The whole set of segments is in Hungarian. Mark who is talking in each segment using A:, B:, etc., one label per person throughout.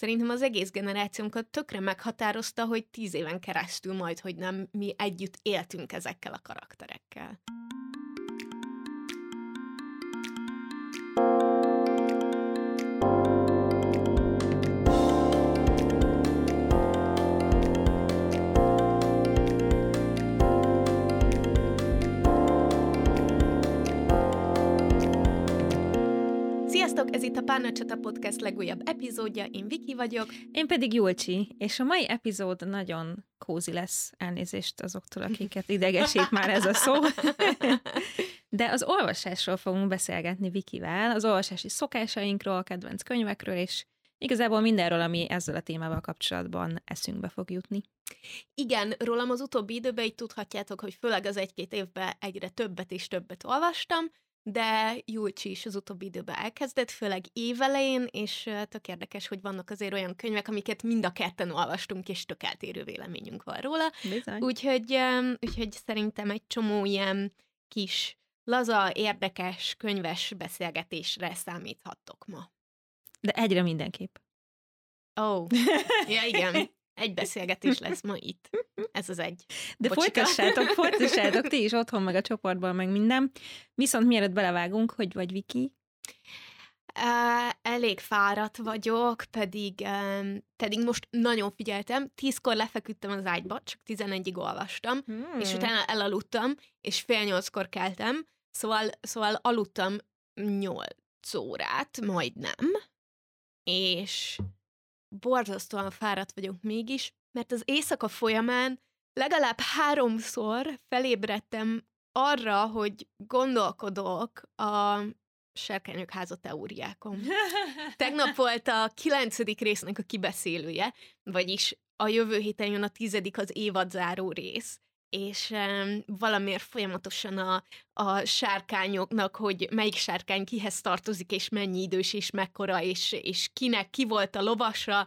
A: szerintem az egész generációnkat tökre meghatározta, hogy tíz éven keresztül majd, hogy nem mi együtt éltünk ezekkel a karakterekkel. Sziasztok, ez itt a Párna Csata Podcast legújabb epizódja, én Viki vagyok.
B: Én pedig Julcsi, és a mai epizód nagyon kózi lesz, elnézést azoktól, akiket idegesít már ez a szó. De az olvasásról fogunk beszélgetni Vikivel, az olvasási szokásainkról, kedvenc könyvekről, és igazából mindenről, ami ezzel a témával kapcsolatban eszünkbe fog jutni.
A: Igen, rólam az utóbbi időben így tudhatjátok, hogy főleg az egy-két évben egyre többet és többet olvastam, de Julcsi is az utóbbi időben elkezdett, főleg évelején, és tök érdekes, hogy vannak azért olyan könyvek, amiket mind a ketten olvastunk, és tök eltérő véleményünk van róla.
B: Bizony.
A: Úgyhogy, úgyhogy szerintem egy csomó ilyen kis, laza, érdekes, könyves beszélgetésre számíthattok ma.
B: De egyre mindenképp.
A: Ó, oh. ja igen. Egy beszélgetés lesz ma itt. Ez az egy.
B: De Bocsika. folytassátok, folytassátok ti is otthon, meg a csoportban, meg minden. Viszont mielőtt belevágunk, hogy vagy Viki?
A: Uh, elég fáradt vagyok, pedig, um, pedig most nagyon figyeltem. Tízkor lefeküdtem az ágyba, csak tizenegyig olvastam, hmm. és utána elaludtam, és fél nyolckor keltem, szóval, szóval aludtam nyolc órát, majdnem, és borzasztóan fáradt vagyok mégis, mert az éjszaka folyamán legalább háromszor felébredtem arra, hogy gondolkodok a serkenyők háza teóriákon. Tegnap volt a kilencedik résznek a kibeszélője, vagyis a jövő héten jön a tizedik az évadzáró rész, és um, valamiért folyamatosan a, a sárkányoknak, hogy melyik sárkány kihez tartozik, és mennyi idős, és mekkora, és, és kinek ki volt a lovasra.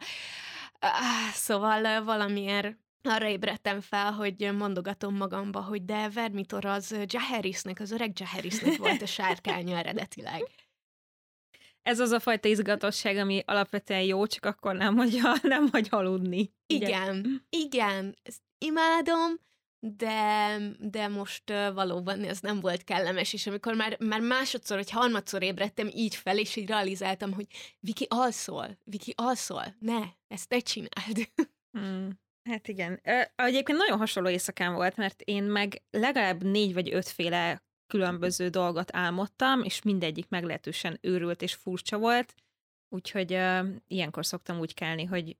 A: Uh, szóval valamiért arra ébredtem fel, hogy mondogatom magamba, hogy de Vermitor az Jaharisnek, az öreg Jaharisnek volt a sárkánya eredetileg.
B: Ez az a fajta izgatosság, ami alapvetően jó, csak akkor nem hagy, nem hagy aludni.
A: Igen, igen, igen ezt imádom, de, de most valóban ez nem volt kellemes, és amikor már, már másodszor, vagy harmadszor ébredtem így fel, és így realizáltam, hogy Viki alszol, Viki alszol, ne, ezt te csináld.
B: Hmm. Hát igen. Egyébként nagyon hasonló éjszakám volt, mert én meg legalább négy vagy ötféle különböző dolgot álmodtam, és mindegyik meglehetősen őrült és furcsa volt, úgyhogy uh, ilyenkor szoktam úgy kelni, hogy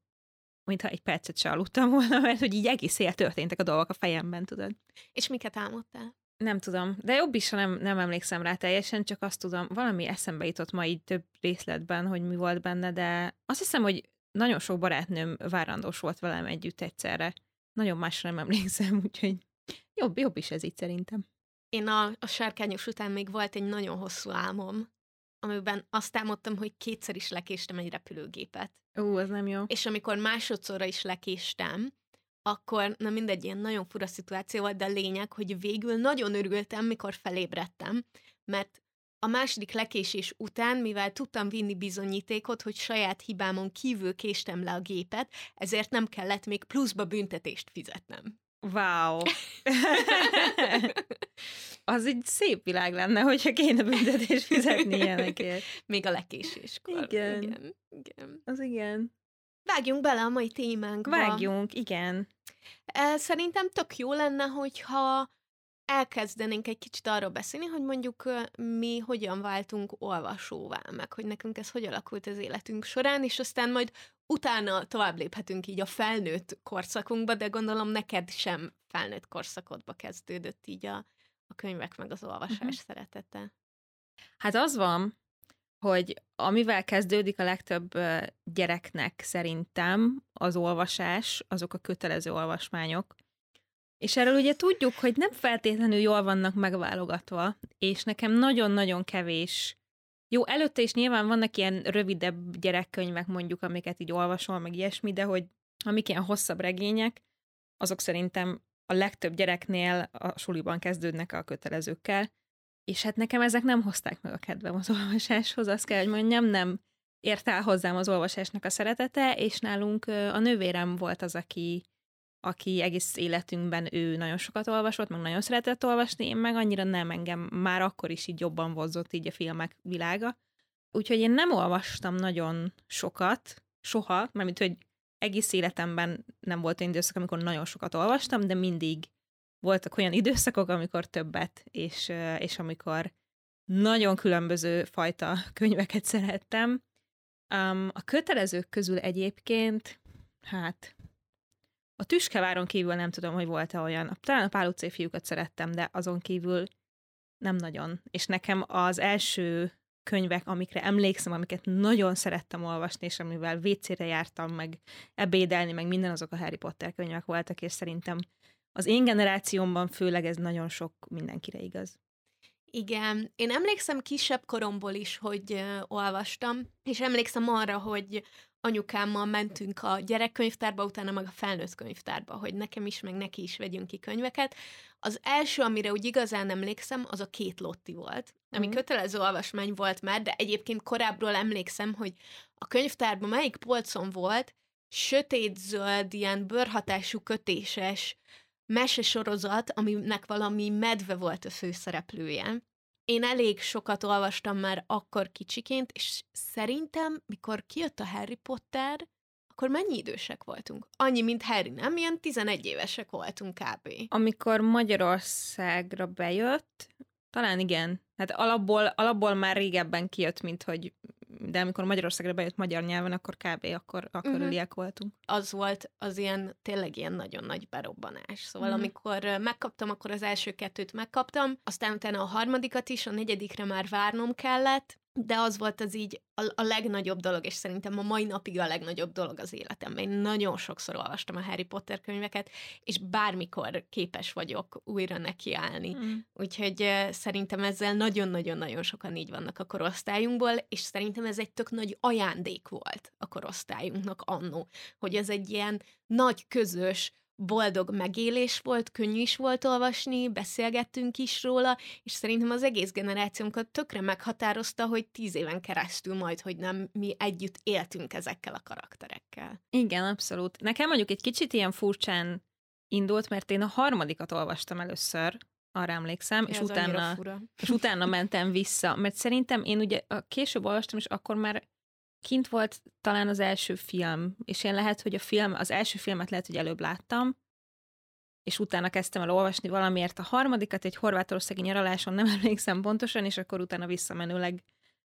B: mintha egy percet se aludtam volna, mert hogy így egész éjjel történtek a dolgok a fejemben, tudod.
A: És miket álmodtál?
B: Nem tudom, de jobb is, ha nem, nem emlékszem rá teljesen, csak azt tudom, valami eszembe jutott ma így több részletben, hogy mi volt benne, de azt hiszem, hogy nagyon sok barátnőm várandós volt velem együtt egyszerre. Nagyon másra nem emlékszem, úgyhogy jobb, jobb is ez így szerintem.
A: Én a, a sárkányos után még volt egy nagyon hosszú álmom, amiben azt álmodtam, hogy kétszer is lekéstem egy repülőgépet.
B: Ú, ez nem jó.
A: És amikor másodszorra is lekéstem, akkor, na mindegy, ilyen nagyon fura szituáció volt, de a lényeg, hogy végül nagyon örültem, mikor felébredtem, mert a második lekésés után, mivel tudtam vinni bizonyítékot, hogy saját hibámon kívül késtem le a gépet, ezért nem kellett még pluszba büntetést fizetnem.
B: Wow! az egy szép világ lenne, hogyha kéne büntetés fizetni ilyenekért.
A: Még a lekéséskor.
B: Igen. igen. igen. Az igen.
A: Vágjunk bele a mai témánkba.
B: Vágjunk, igen.
A: Szerintem tök jó lenne, hogyha elkezdenénk egy kicsit arról beszélni, hogy mondjuk mi hogyan váltunk olvasóvá, meg hogy nekünk ez hogy alakult az életünk során, és aztán majd utána tovább léphetünk így a felnőtt korszakunkba, de gondolom neked sem felnőtt korszakodba kezdődött így a, a könyvek meg az olvasás uh-huh. szeretete.
B: Hát az van, hogy amivel kezdődik a legtöbb gyereknek szerintem az olvasás, azok a kötelező olvasmányok, és erről ugye tudjuk, hogy nem feltétlenül jól vannak megválogatva, és nekem nagyon-nagyon kevés. Jó, előtte is nyilván vannak ilyen rövidebb gyerekkönyvek mondjuk, amiket így olvasol, meg ilyesmi, de hogy amik ilyen hosszabb regények, azok szerintem a legtöbb gyereknél a suliban kezdődnek a kötelezőkkel, és hát nekem ezek nem hozták meg a kedvem az olvasáshoz, azt kell, hogy mondjam, nem, ért el hozzám az olvasásnak a szeretete, és nálunk a nővérem volt az, aki, aki egész életünkben ő nagyon sokat olvasott, meg nagyon szeretett olvasni, én meg annyira nem engem már akkor is így jobban vozott így a filmek világa. Úgyhogy én nem olvastam nagyon sokat, soha, mert hogy egész életemben nem volt olyan időszak, amikor nagyon sokat olvastam, de mindig voltak olyan időszakok, amikor többet, és, és amikor nagyon különböző fajta könyveket szerettem. Um, a kötelezők közül egyébként, hát a Tüskeváron kívül nem tudom, hogy volt-e olyan. Talán a Pál utcai fiúkat szerettem, de azon kívül nem nagyon. És nekem az első könyvek, amikre emlékszem, amiket nagyon szerettem olvasni, és amivel vécére jártam, meg ebédelni, meg minden azok a Harry Potter könyvek voltak, és szerintem az én generációmban főleg ez nagyon sok mindenkire igaz.
A: Igen, én emlékszem kisebb koromból is, hogy olvastam, és emlékszem arra, hogy anyukámmal mentünk a gyerekkönyvtárba, utána meg a felnőtt könyvtárba, hogy nekem is, meg neki is vegyünk ki könyveket. Az első, amire úgy igazán emlékszem, az a két Lotti volt, ami mm. kötelező olvasmány volt már, de egyébként korábbról emlékszem, hogy a könyvtárban melyik polcon volt, sötét-zöld, ilyen bőrhatású kötéses mesesorozat, aminek valami medve volt a főszereplője. Én elég sokat olvastam már akkor kicsiként, és szerintem, mikor kijött a Harry Potter, akkor mennyi idősek voltunk? Annyi, mint Harry, nem? Ilyen 11 évesek voltunk kb.
B: Amikor Magyarországra bejött, talán igen. Hát alapból, alapból már régebben kijött, mint hogy de amikor Magyarországra bejött magyar nyelven, akkor kb. akkor, akkor uh-huh. üliek voltunk.
A: Az volt az ilyen, tényleg ilyen nagyon nagy berobbanás. Szóval uh-huh. amikor megkaptam, akkor az első kettőt megkaptam, aztán utána a harmadikat is, a negyedikre már várnom kellett, de az volt az így a, a legnagyobb dolog, és szerintem a mai napig a legnagyobb dolog az életemben. Én nagyon sokszor olvastam a Harry Potter könyveket, és bármikor képes vagyok újra nekiállni. Mm. Úgyhogy uh, szerintem ezzel nagyon-nagyon-nagyon sokan így vannak a korosztályunkból, és szerintem ez egy tök nagy ajándék volt a korosztályunknak annó, hogy ez egy ilyen nagy közös boldog megélés volt, könnyű is volt olvasni, beszélgettünk is róla, és szerintem az egész generációnkat tökre meghatározta, hogy tíz éven keresztül majd, hogy nem mi együtt éltünk ezekkel a karakterekkel.
B: Igen, abszolút. Nekem mondjuk egy kicsit ilyen furcsán indult, mert én a harmadikat olvastam először, arra emlékszem, és utána, és utána mentem vissza, mert szerintem én ugye később olvastam, és akkor már kint volt talán az első film, és én lehet, hogy a film, az első filmet lehet, hogy előbb láttam, és utána kezdtem el olvasni valamiért a harmadikat, egy horvátországi nyaraláson, nem emlékszem pontosan, és akkor utána visszamenőleg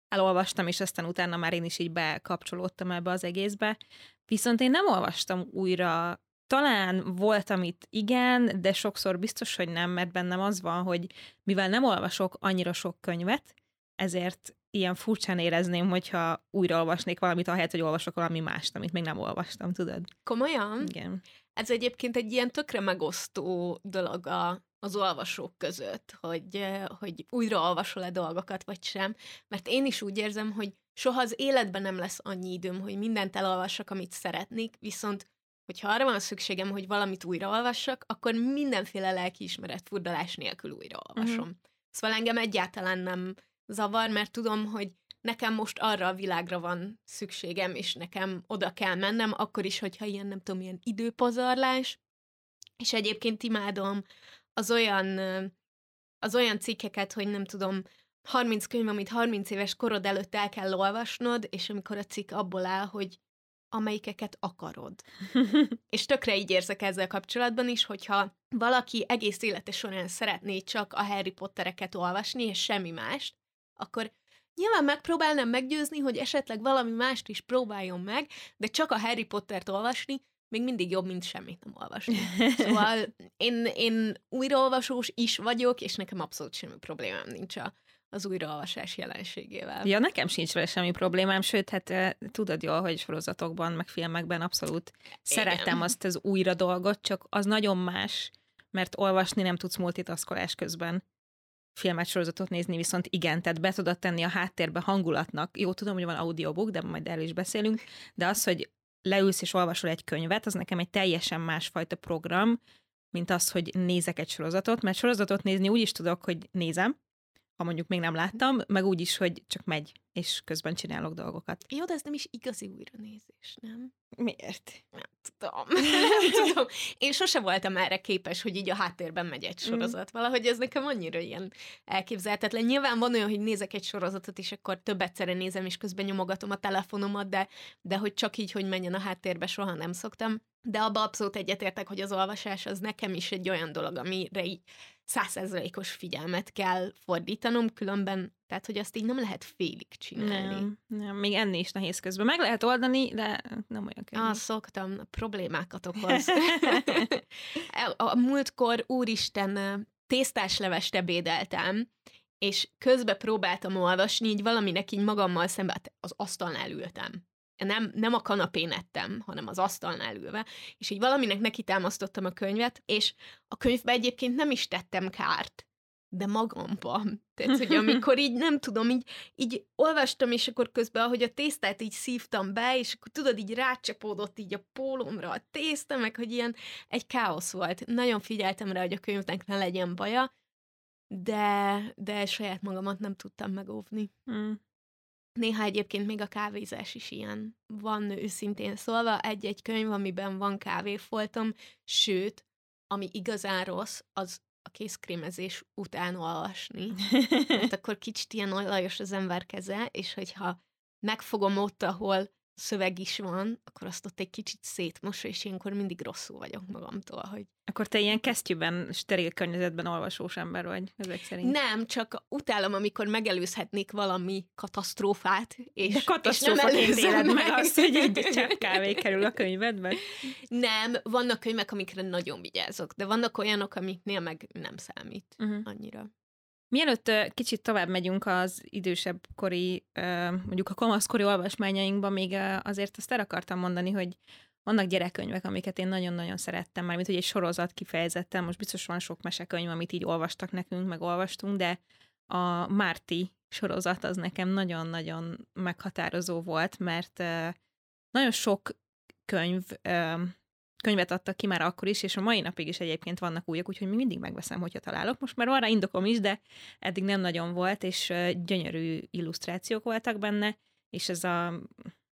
B: elolvastam, és aztán utána már én is így bekapcsolódtam ebbe az egészbe. Viszont én nem olvastam újra talán volt, amit igen, de sokszor biztos, hogy nem, mert bennem az van, hogy mivel nem olvasok annyira sok könyvet, ezért ilyen furcsán érezném, hogyha újraolvasnék valamit, ahelyett, hogy olvasok valami mást, amit még nem olvastam, tudod?
A: Komolyan?
B: Igen.
A: Ez egyébként egy ilyen tökre megosztó dolog a, az olvasók között, hogy, hogy újraolvasol-e dolgokat, vagy sem. Mert én is úgy érzem, hogy soha az életben nem lesz annyi időm, hogy mindent elolvassak, amit szeretnék, viszont hogyha arra van szükségem, hogy valamit újraolvassak, akkor mindenféle lelkiismeret furdalás nélkül újraolvasom. Uh-huh. Szóval engem egyáltalán nem zavar, mert tudom, hogy nekem most arra a világra van szükségem, és nekem oda kell mennem, akkor is, hogyha ilyen, nem tudom, ilyen időpazarlás, és egyébként imádom az olyan, az olyan cikkeket, hogy nem tudom, 30 könyv, amit 30 éves korod előtt el kell olvasnod, és amikor a cikk abból áll, hogy amelyikeket akarod. és tökre így érzek ezzel kapcsolatban is, hogyha valaki egész élete során szeretné csak a Harry Pottereket olvasni, és semmi mást, akkor nyilván megpróbálnám meggyőzni, hogy esetleg valami mást is próbáljon meg, de csak a Harry Pottert olvasni még mindig jobb, mint semmit nem olvasni. Szóval én, én újraolvasós is vagyok, és nekem abszolút semmi problémám nincs a, az újraolvasás jelenségével.
B: Ja, nekem sincs vele semmi problémám, sőt, hát tudod jól, hogy sorozatokban, meg filmekben abszolút Igen. szeretem azt az újra dolgot, csak az nagyon más, mert olvasni nem tudsz multitaskolás közben filmet, sorozatot nézni, viszont igen, tehát be tudod tenni a háttérbe hangulatnak. Jó, tudom, hogy van audiobook, de majd erről is beszélünk, de az, hogy leülsz és olvasol egy könyvet, az nekem egy teljesen másfajta program, mint az, hogy nézek egy sorozatot, mert sorozatot nézni úgy is tudok, hogy nézem, ha mondjuk még nem láttam, meg úgy is, hogy csak megy, és közben csinálok dolgokat.
A: Jó, de ez nem is igazi újranézés, nem?
B: Miért?
A: Nem tudom. nem tudom. Én sose voltam erre képes, hogy így a háttérben megy egy
B: Mm.
A: sorozat. Valahogy ez nekem annyira ilyen elképzelhetetlen. Nyilván van olyan, hogy nézek egy sorozatot, és akkor több egyszerre nézem, és közben nyomogatom a telefonomat, de, de hogy csak így, hogy menjen a háttérbe, soha nem szoktam. De abba abszolút egyetértek, hogy az olvasás az nekem is egy olyan dolog, amire így százszerzalékos figyelmet kell fordítanom, különben, tehát hogy azt így nem lehet félig csinálni.
B: Nem, nem, még ennél is nehéz közben. Meg lehet oldani, de nem olyan könnyű.
A: Ah, szoktam, problémákat okoz. a, múltkor, úristen, ö, tésztás levest ebédeltem, és közben próbáltam olvasni, így valaminek így magammal szembe, hát az asztalnál ültem. Nem, nem a kanapén ettem, hanem az asztalnál ülve, és így valaminek neki támasztottam a könyvet, és a könyvbe egyébként nem is tettem kárt, de magamban. Tehát, hogy amikor így nem tudom, így, így olvastam, és akkor közben, ahogy a tésztát így szívtam be, és akkor tudod, így rácsapódott így a pólomra a tészta, meg hogy ilyen egy káosz volt. Nagyon figyeltem rá, hogy a könyvnek ne legyen baja, de, de saját magamat nem tudtam megóvni.
B: Mm.
A: Néha egyébként még a kávézás is ilyen. Van őszintén szólva egy-egy könyv, amiben van kávéfoltom, sőt, ami igazán rossz, az a kézkrémezés után olvasni. Mert akkor kicsit ilyen olajos az ember keze, és hogyha megfogom ott, ahol szöveg is van, akkor azt ott egy kicsit szétmosom, és ilyenkor mindig rosszul vagyok magamtól, hogy
B: Akkor te ilyen kesztyűben, steril környezetben olvasós ember vagy, ezek szerint.
A: nem, csak utálom, amikor megelőzhetnék valami katasztrófát, és,
B: De
A: és nem
B: éled meg azt, hogy egy csepp kávé kerül a könyvedbe?
A: Nem, vannak könyvek, amikre nagyon vigyázok, de vannak olyanok, amiknél meg nem számít
B: Uh-huh.
A: annyira.
B: Mielőtt kicsit tovább megyünk az idősebb kori, mondjuk a kamaszkori olvasmányainkba, még azért azt el akartam mondani, hogy vannak gyerekkönyvek, amiket én nagyon-nagyon szerettem, mármint hogy egy sorozat kifejezetten, most biztos van sok mesekönyv, amit így olvastak nekünk, meg olvastunk, de a Márti sorozat az nekem nagyon-nagyon meghatározó volt, mert nagyon sok könyv, könyvet adtak ki már akkor is, és a mai napig is egyébként vannak újak, úgyhogy még mindig megveszem, hogyha találok. Most már rá indokom is, de eddig nem nagyon volt, és gyönyörű illusztrációk voltak benne, és ez a,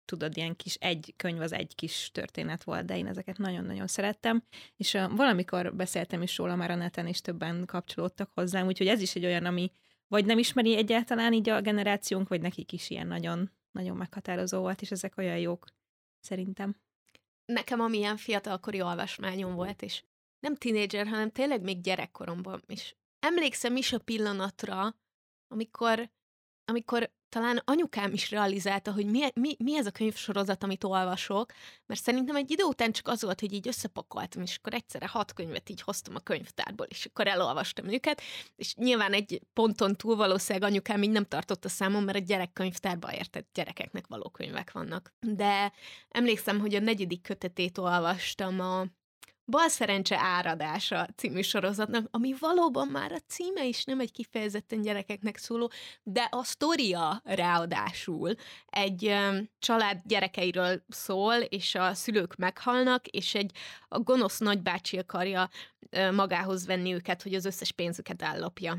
B: tudod, ilyen kis egy könyv az egy kis történet volt, de én ezeket nagyon-nagyon szerettem, és valamikor beszéltem is róla már a neten, és többen kapcsolódtak hozzám, úgyhogy ez is egy olyan, ami vagy nem ismeri egyáltalán így a generációnk, vagy nekik is ilyen nagyon, nagyon meghatározó volt, és ezek olyan jók, szerintem.
A: Nekem amilyen fiatalkori olvasmányom volt, és nem tínédzser, hanem tényleg még gyerekkoromban is. Emlékszem is a pillanatra, amikor, amikor talán anyukám is realizálta, hogy mi, mi, mi ez a könyvsorozat, amit olvasok, mert szerintem egy idő után csak az volt, hogy így összepakoltam, és akkor egyszerre hat könyvet így hoztam a könyvtárból, és akkor elolvastam őket, és nyilván egy ponton túl valószínűleg anyukám így nem tartotta számon, mert a gyerekkönyvtárban értett gyerekeknek való könyvek vannak. De emlékszem, hogy a negyedik kötetét olvastam a Bal szerencse áradása című sorozatnak, ami valóban már a címe is nem egy kifejezetten gyerekeknek szóló, de a sztoria ráadásul egy család gyerekeiről szól, és a szülők meghalnak, és egy a gonosz nagybácsi akarja magához venni őket, hogy az összes pénzüket ellopja.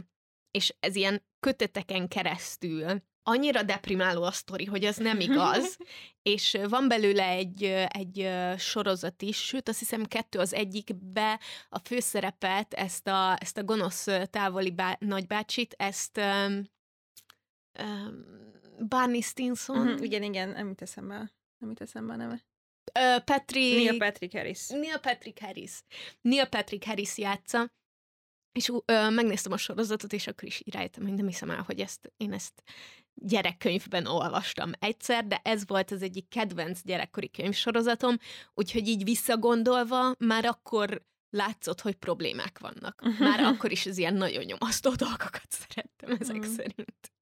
A: És ez ilyen köteteken keresztül annyira deprimáló a sztori, hogy ez nem igaz, és van belőle egy, egy sorozat is, sőt, azt hiszem kettő az egyikbe a főszerepet, ezt a, ezt a gonosz távoli bá, nagybácsit, ezt um, um, Barney Stinson,
B: Uh-huh. Igen, igen, nem jut eszembe, nem jut eszembe a neve.
A: ö, Patrick,
B: Neil Patrick Harris.
A: Neil Patrick Harris. Neil Patrick Harris játsza, és ö, megnéztem a sorozatot, és akkor is rájöttem, hogy nem hiszem el, hogy ezt, én ezt gyerekkönyvben olvastam egyszer, de ez volt az egyik kedvenc gyerekkori könyvsorozatom, úgyhogy így visszagondolva már akkor látszott, hogy problémák vannak. Már akkor is az ilyen nagyon nyomasztó dolgokat szerettem ezek
B: Mm.
A: szerint.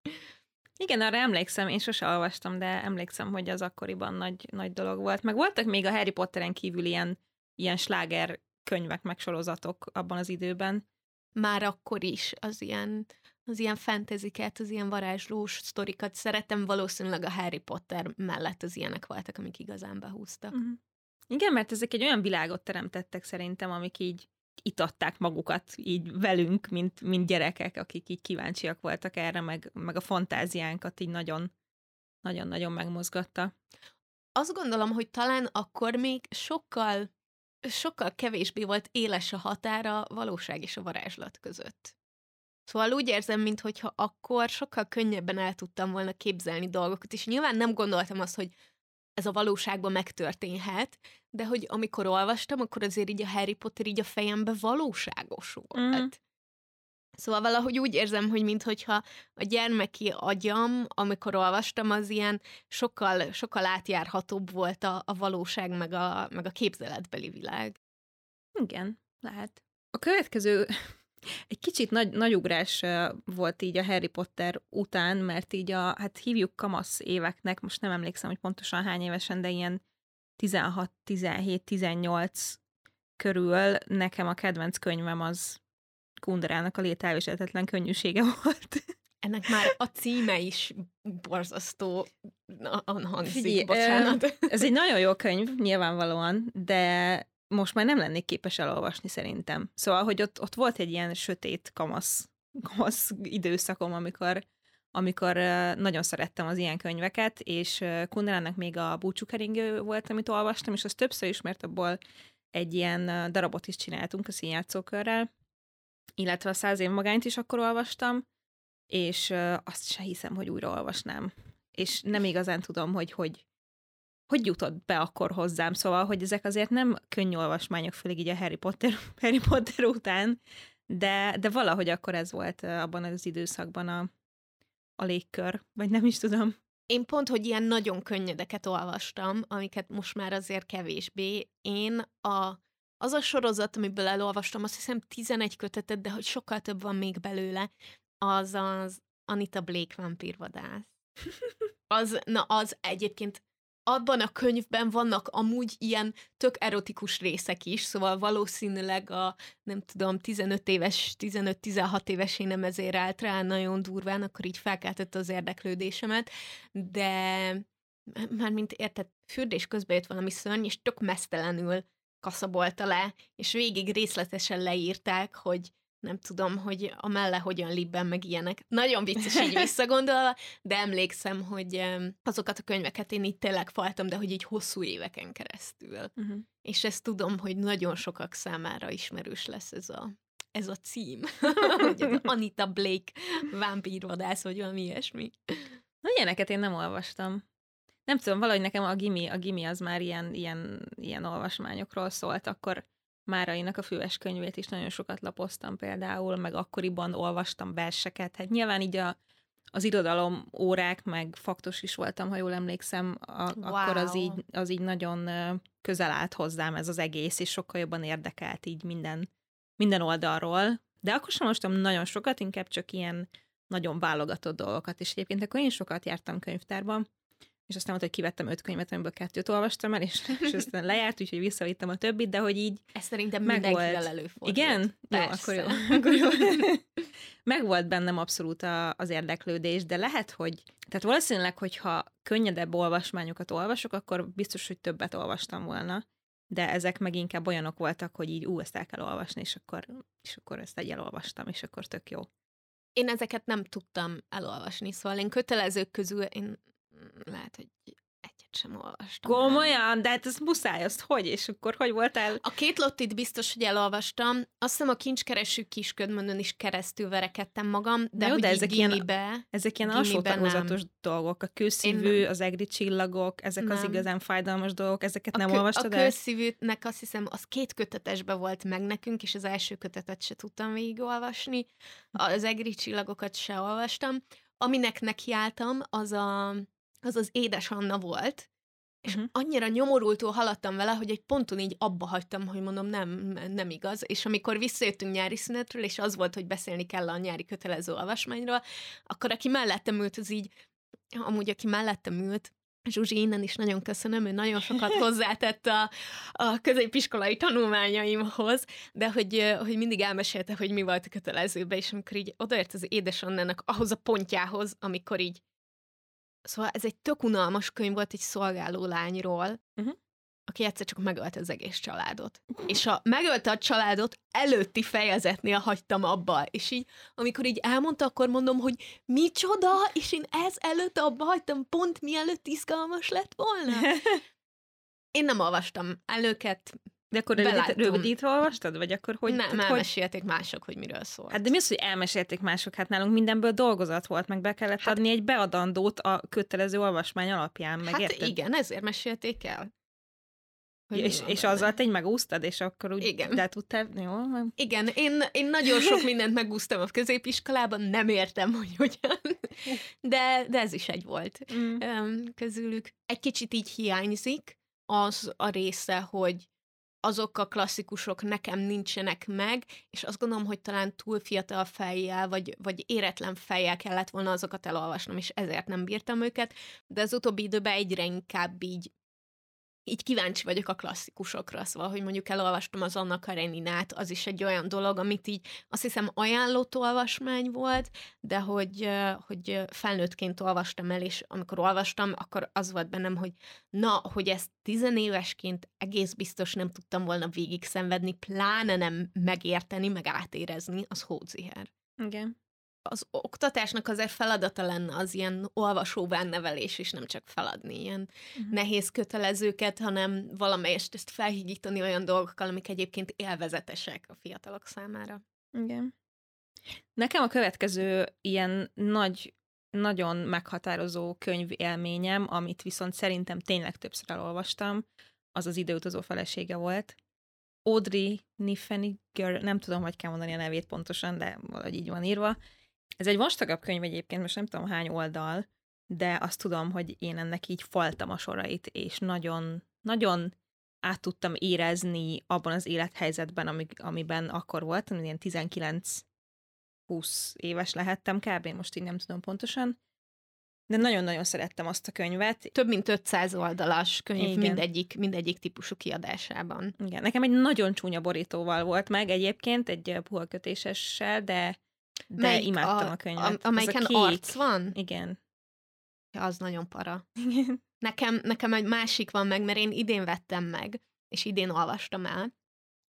B: Igen, arra emlékszem, én sose olvastam, de emlékszem, hogy az akkoriban nagy, nagy dolog volt. Meg voltak még a Harry Potteren kívül ilyen, ilyen sláger könyvek, meg sorozatok abban az időben.
A: már akkor is az ilyen, az ilyen fantaziket, az ilyen varázslós sztorikat szeretem, valószínűleg a Harry Potter mellett az ilyenek voltak, amik igazán behúztak.
B: Uh-huh. Igen, mert ezek egy olyan világot teremtettek szerintem, amik így itatták magukat így velünk, mint, mint gyerekek, akik így kíváncsiak voltak erre, meg, meg a fantáziánkat így nagyon, nagyon-nagyon megmozgatta.
A: Azt gondolom, hogy talán akkor még sokkal, sokkal kevésbé volt éles a határa valóság és a varázslat között. Szóval úgy érzem, mintha akkor sokkal könnyebben el tudtam volna képzelni dolgokat, és nyilván nem gondoltam azt, hogy ez a valóságban megtörténhet, de hogy amikor olvastam, akkor azért így a Harry Potter így a fejembe valóságos volt. Mm. Szóval valahogy úgy érzem, hogy minthogyha a gyermeki agyam, amikor olvastam, az ilyen sokkal, sokkal átjárhatóbb volt a, a valóság, meg a, meg a képzeletbeli világ.
B: Igen, lehet. A következő egy kicsit nagy, nagy ugrás volt így a Harry Potter után, mert így a, hát hívjuk kamasz éveknek, most nem emlékszem, hogy pontosan hány évesen, de ilyen 16, 17, 18 körül nekem a kedvenc könyvem az Kunderának a lételviselhetetlen könnyűsége volt.
A: Ennek már a címe is borzasztó Figyelj, bocsánat.
B: Ez egy nagyon jó könyv, nyilvánvalóan, de most már nem lennék képes elolvasni szerintem. Szóval, hogy ott, ott volt egy ilyen sötét kamasz, kamasz időszakom, amikor amikor nagyon szerettem az ilyen könyveket, és Kunderának még a búcsúkeringő volt, amit olvastam, és az többször is, mert abból egy ilyen darabot is csináltunk a színjátszókörrel, illetve a száz év magányt is akkor olvastam, és azt se hiszem, hogy újra olvasnám. És nem igazán tudom, hogy hogy, hogy jutott be akkor hozzám, szóval, hogy ezek azért nem könnyű olvasmányok, főleg így a Harry Potter, Harry Potter után, de, de valahogy akkor ez volt abban az időszakban a, a légkör, vagy nem is tudom.
A: Én pont, hogy ilyen nagyon könnyedeket olvastam, amiket most már azért kevésbé. Én a, az a sorozat, amiből elolvastam, azt hiszem 11 kötetet, de hogy sokkal több van még belőle, az az Anita Blake vampírvadász. Az, na az egyébként abban a könyvben vannak amúgy ilyen tök erotikus részek is, szóval valószínűleg a, nem tudom, 15 éves, 15-16 éves én nem ezért állt rá nagyon durván, akkor így felkeltette az érdeklődésemet, de mármint érted, fürdés közben jött valami szörny, és tök mesztelenül kaszabolta le, és végig részletesen leírták, hogy nem tudom, hogy a melle hogyan libben, meg ilyenek. Nagyon vicces így visszagondolva, de emlékszem, hogy azokat a könyveket én itt tényleg faltam, de hogy így hosszú éveken keresztül. Uh-huh. És ezt tudom, hogy nagyon sokak számára ismerős lesz ez a, ez a cím. hogy Anita Blake vámpírvadász, vagy valami ilyesmi.
B: Na, ilyeneket én nem olvastam. Nem tudom, valahogy nekem a gimi, a gimi az már ilyen, ilyen, ilyen olvasmányokról szólt, akkor Márainak a füves könyvét is nagyon sokat lapoztam például, meg akkoriban olvastam verseket. Hát nyilván így a, az irodalom órák, meg faktos is voltam, ha jól emlékszem, a, wow. akkor az így, az így nagyon közel állt hozzám ez az egész, és sokkal jobban érdekelt így minden, minden oldalról. De akkor sem olvastam nagyon sokat, inkább csak ilyen nagyon válogatott dolgokat, és egyébként akkor én sokat jártam könyvtárban, és aztán mondta, hogy kivettem öt könyvet, amiből kettőt olvastam el, és, és aztán lejárt, úgyhogy visszavittem a többit, de hogy így
A: Ez szerintem mindenkivel előfordult.
B: Igen? Persze. Jó, akkor jó. Akkor jó. meg volt bennem abszolút a, az érdeklődés, de lehet, hogy tehát valószínűleg, hogyha könnyedebb olvasmányokat olvasok, akkor biztos, hogy többet olvastam volna, de ezek meg inkább olyanok voltak, hogy így ú, ezt el kell olvasni, és akkor, és akkor ezt egy elolvastam, és akkor tök jó.
A: Én ezeket nem tudtam elolvasni, szóval én kötelezők közül én lehet, hogy egyet sem olvastam.
B: Komolyan? De hát ez muszáj, azt hogy? És akkor hogy voltál?
A: A két lottit biztos, hogy elolvastam. Azt hiszem a kincskereső kisködmöndön is keresztül verekedtem magam, de, jó, de ezek gimibe,
B: ilyen, ezek ilyen alsó tagozatos dolgok. A kőszívű, az egri csillagok, ezek nem. az igazán fájdalmas dolgok, ezeket a nem kö, olvastad
A: A kőszívűnek azt hiszem, az két kötetesbe volt meg nekünk, és az első kötetet se tudtam végigolvasni. Az egri csillagokat se olvastam. Aminek nekiálltam, az a az az édes Anna volt, és uh-huh. annyira nyomorultul haladtam vele, hogy egy ponton így abba hagytam, hogy mondom, nem, nem igaz. És amikor visszajöttünk nyári szünetről, és az volt, hogy beszélni kell a nyári kötelező olvasmányról, akkor aki mellettem ült, az így, amúgy aki mellettem ült, Zsuzsi, innen is nagyon köszönöm, ő nagyon sokat hozzátett a, a középiskolai tanulmányaimhoz, de hogy, hogy mindig elmesélte, hogy mi volt a kötelezőbe, és amikor így odaért az édesannának ahhoz a pontjához, amikor így Szóval ez egy tök unalmas könyv volt egy szolgáló lányról, uh-huh. aki egyszer csak megölte az egész családot. És a megölte a családot előtti fejezetnél hagytam abba, és így, amikor így elmondta, akkor mondom, hogy micsoda, és én ez előtt abba hagytam, pont mielőtt izgalmas lett volna. Én nem olvastam előket,
B: de akkor
A: Beláttam.
B: rövidítve olvastad? Vagy akkor hogy?
A: nem,
B: tehát
A: elmesélték mások, hogy miről szól.
B: Hát de mi az, hogy elmesélték mások? Hát nálunk mindenből dolgozat volt, meg be kellett hát, adni egy beadandót a kötelező olvasmány alapján, meg
A: hát
B: érted?
A: igen, ezért mesélték el. Hogy mi
B: És,
A: van
B: és
A: benne.
B: azzal te így megúsztad, és akkor úgy
A: Igen.
B: de tudtál, jó?
A: Igen, én, én nagyon sok mindent megúsztam a középiskolában, nem értem, hogy hogyan, de, de ez is egy volt
B: Mm.
A: közülük. Egy kicsit így hiányzik az a része, hogy azok a klasszikusok nekem nincsenek meg, és azt gondolom, hogy talán túl fiatal fejjel, vagy, vagy éretlen fejjel kellett volna azokat elolvasnom, és ezért nem bírtam őket, de az utóbbi időben egyre inkább így így kíváncsi vagyok a klasszikusokra, szóval, hogy mondjuk elolvastam az Anna Kareninát, az is egy olyan dolog, amit így azt hiszem ajánlott olvasmány volt, de hogy, hogy felnőttként olvastam el, és amikor olvastam, akkor az volt bennem, hogy na, hogy ezt tizenévesként egész biztos nem tudtam volna végig szenvedni, pláne nem megérteni, meg átérezni, az Hódziher
B: Igen.
A: Az oktatásnak azért feladata lenne az ilyen olvasóvá nevelés, és nem csak feladni ilyen
B: Mhm.
A: nehéz kötelezőket, hanem valamelyest ezt felhigítani olyan dolgokkal, amik egyébként élvezetesek a fiatalok számára.
B: Igen. Nekem a következő ilyen nagy, nagyon meghatározó könyv élményem, amit viszont szerintem tényleg többször elolvastam, az az időutazó felesége volt. Audrey Niffeniger, nem tudom, hogy kell mondani a nevét pontosan, de valahogy így van írva. Ez egy vastagabb könyv egyébként, most nem tudom hány oldal, de azt tudom, hogy én ennek így faltam a sorait, és nagyon, nagyon át tudtam érezni abban az élethelyzetben, ami, amiben akkor voltam, ilyen 19 20 éves lehettem kb. Most így nem tudom pontosan. De nagyon-nagyon szerettem azt a könyvet.
A: Több mint 500 oldalas könyv
B: Igen.
A: mindegyik, mindegyik típusú kiadásában.
B: Igen, nekem egy nagyon csúnya borítóval volt meg egyébként, egy puha kötésessel, de, de
A: Melyik
B: imádtam a, könyvet.
A: A, amelyiken
B: kék.
A: arc van?
B: Igen.
A: Az nagyon para.
B: Igen.
A: Nekem, nekem egy másik van meg, mert én idén vettem meg, és idén olvastam el.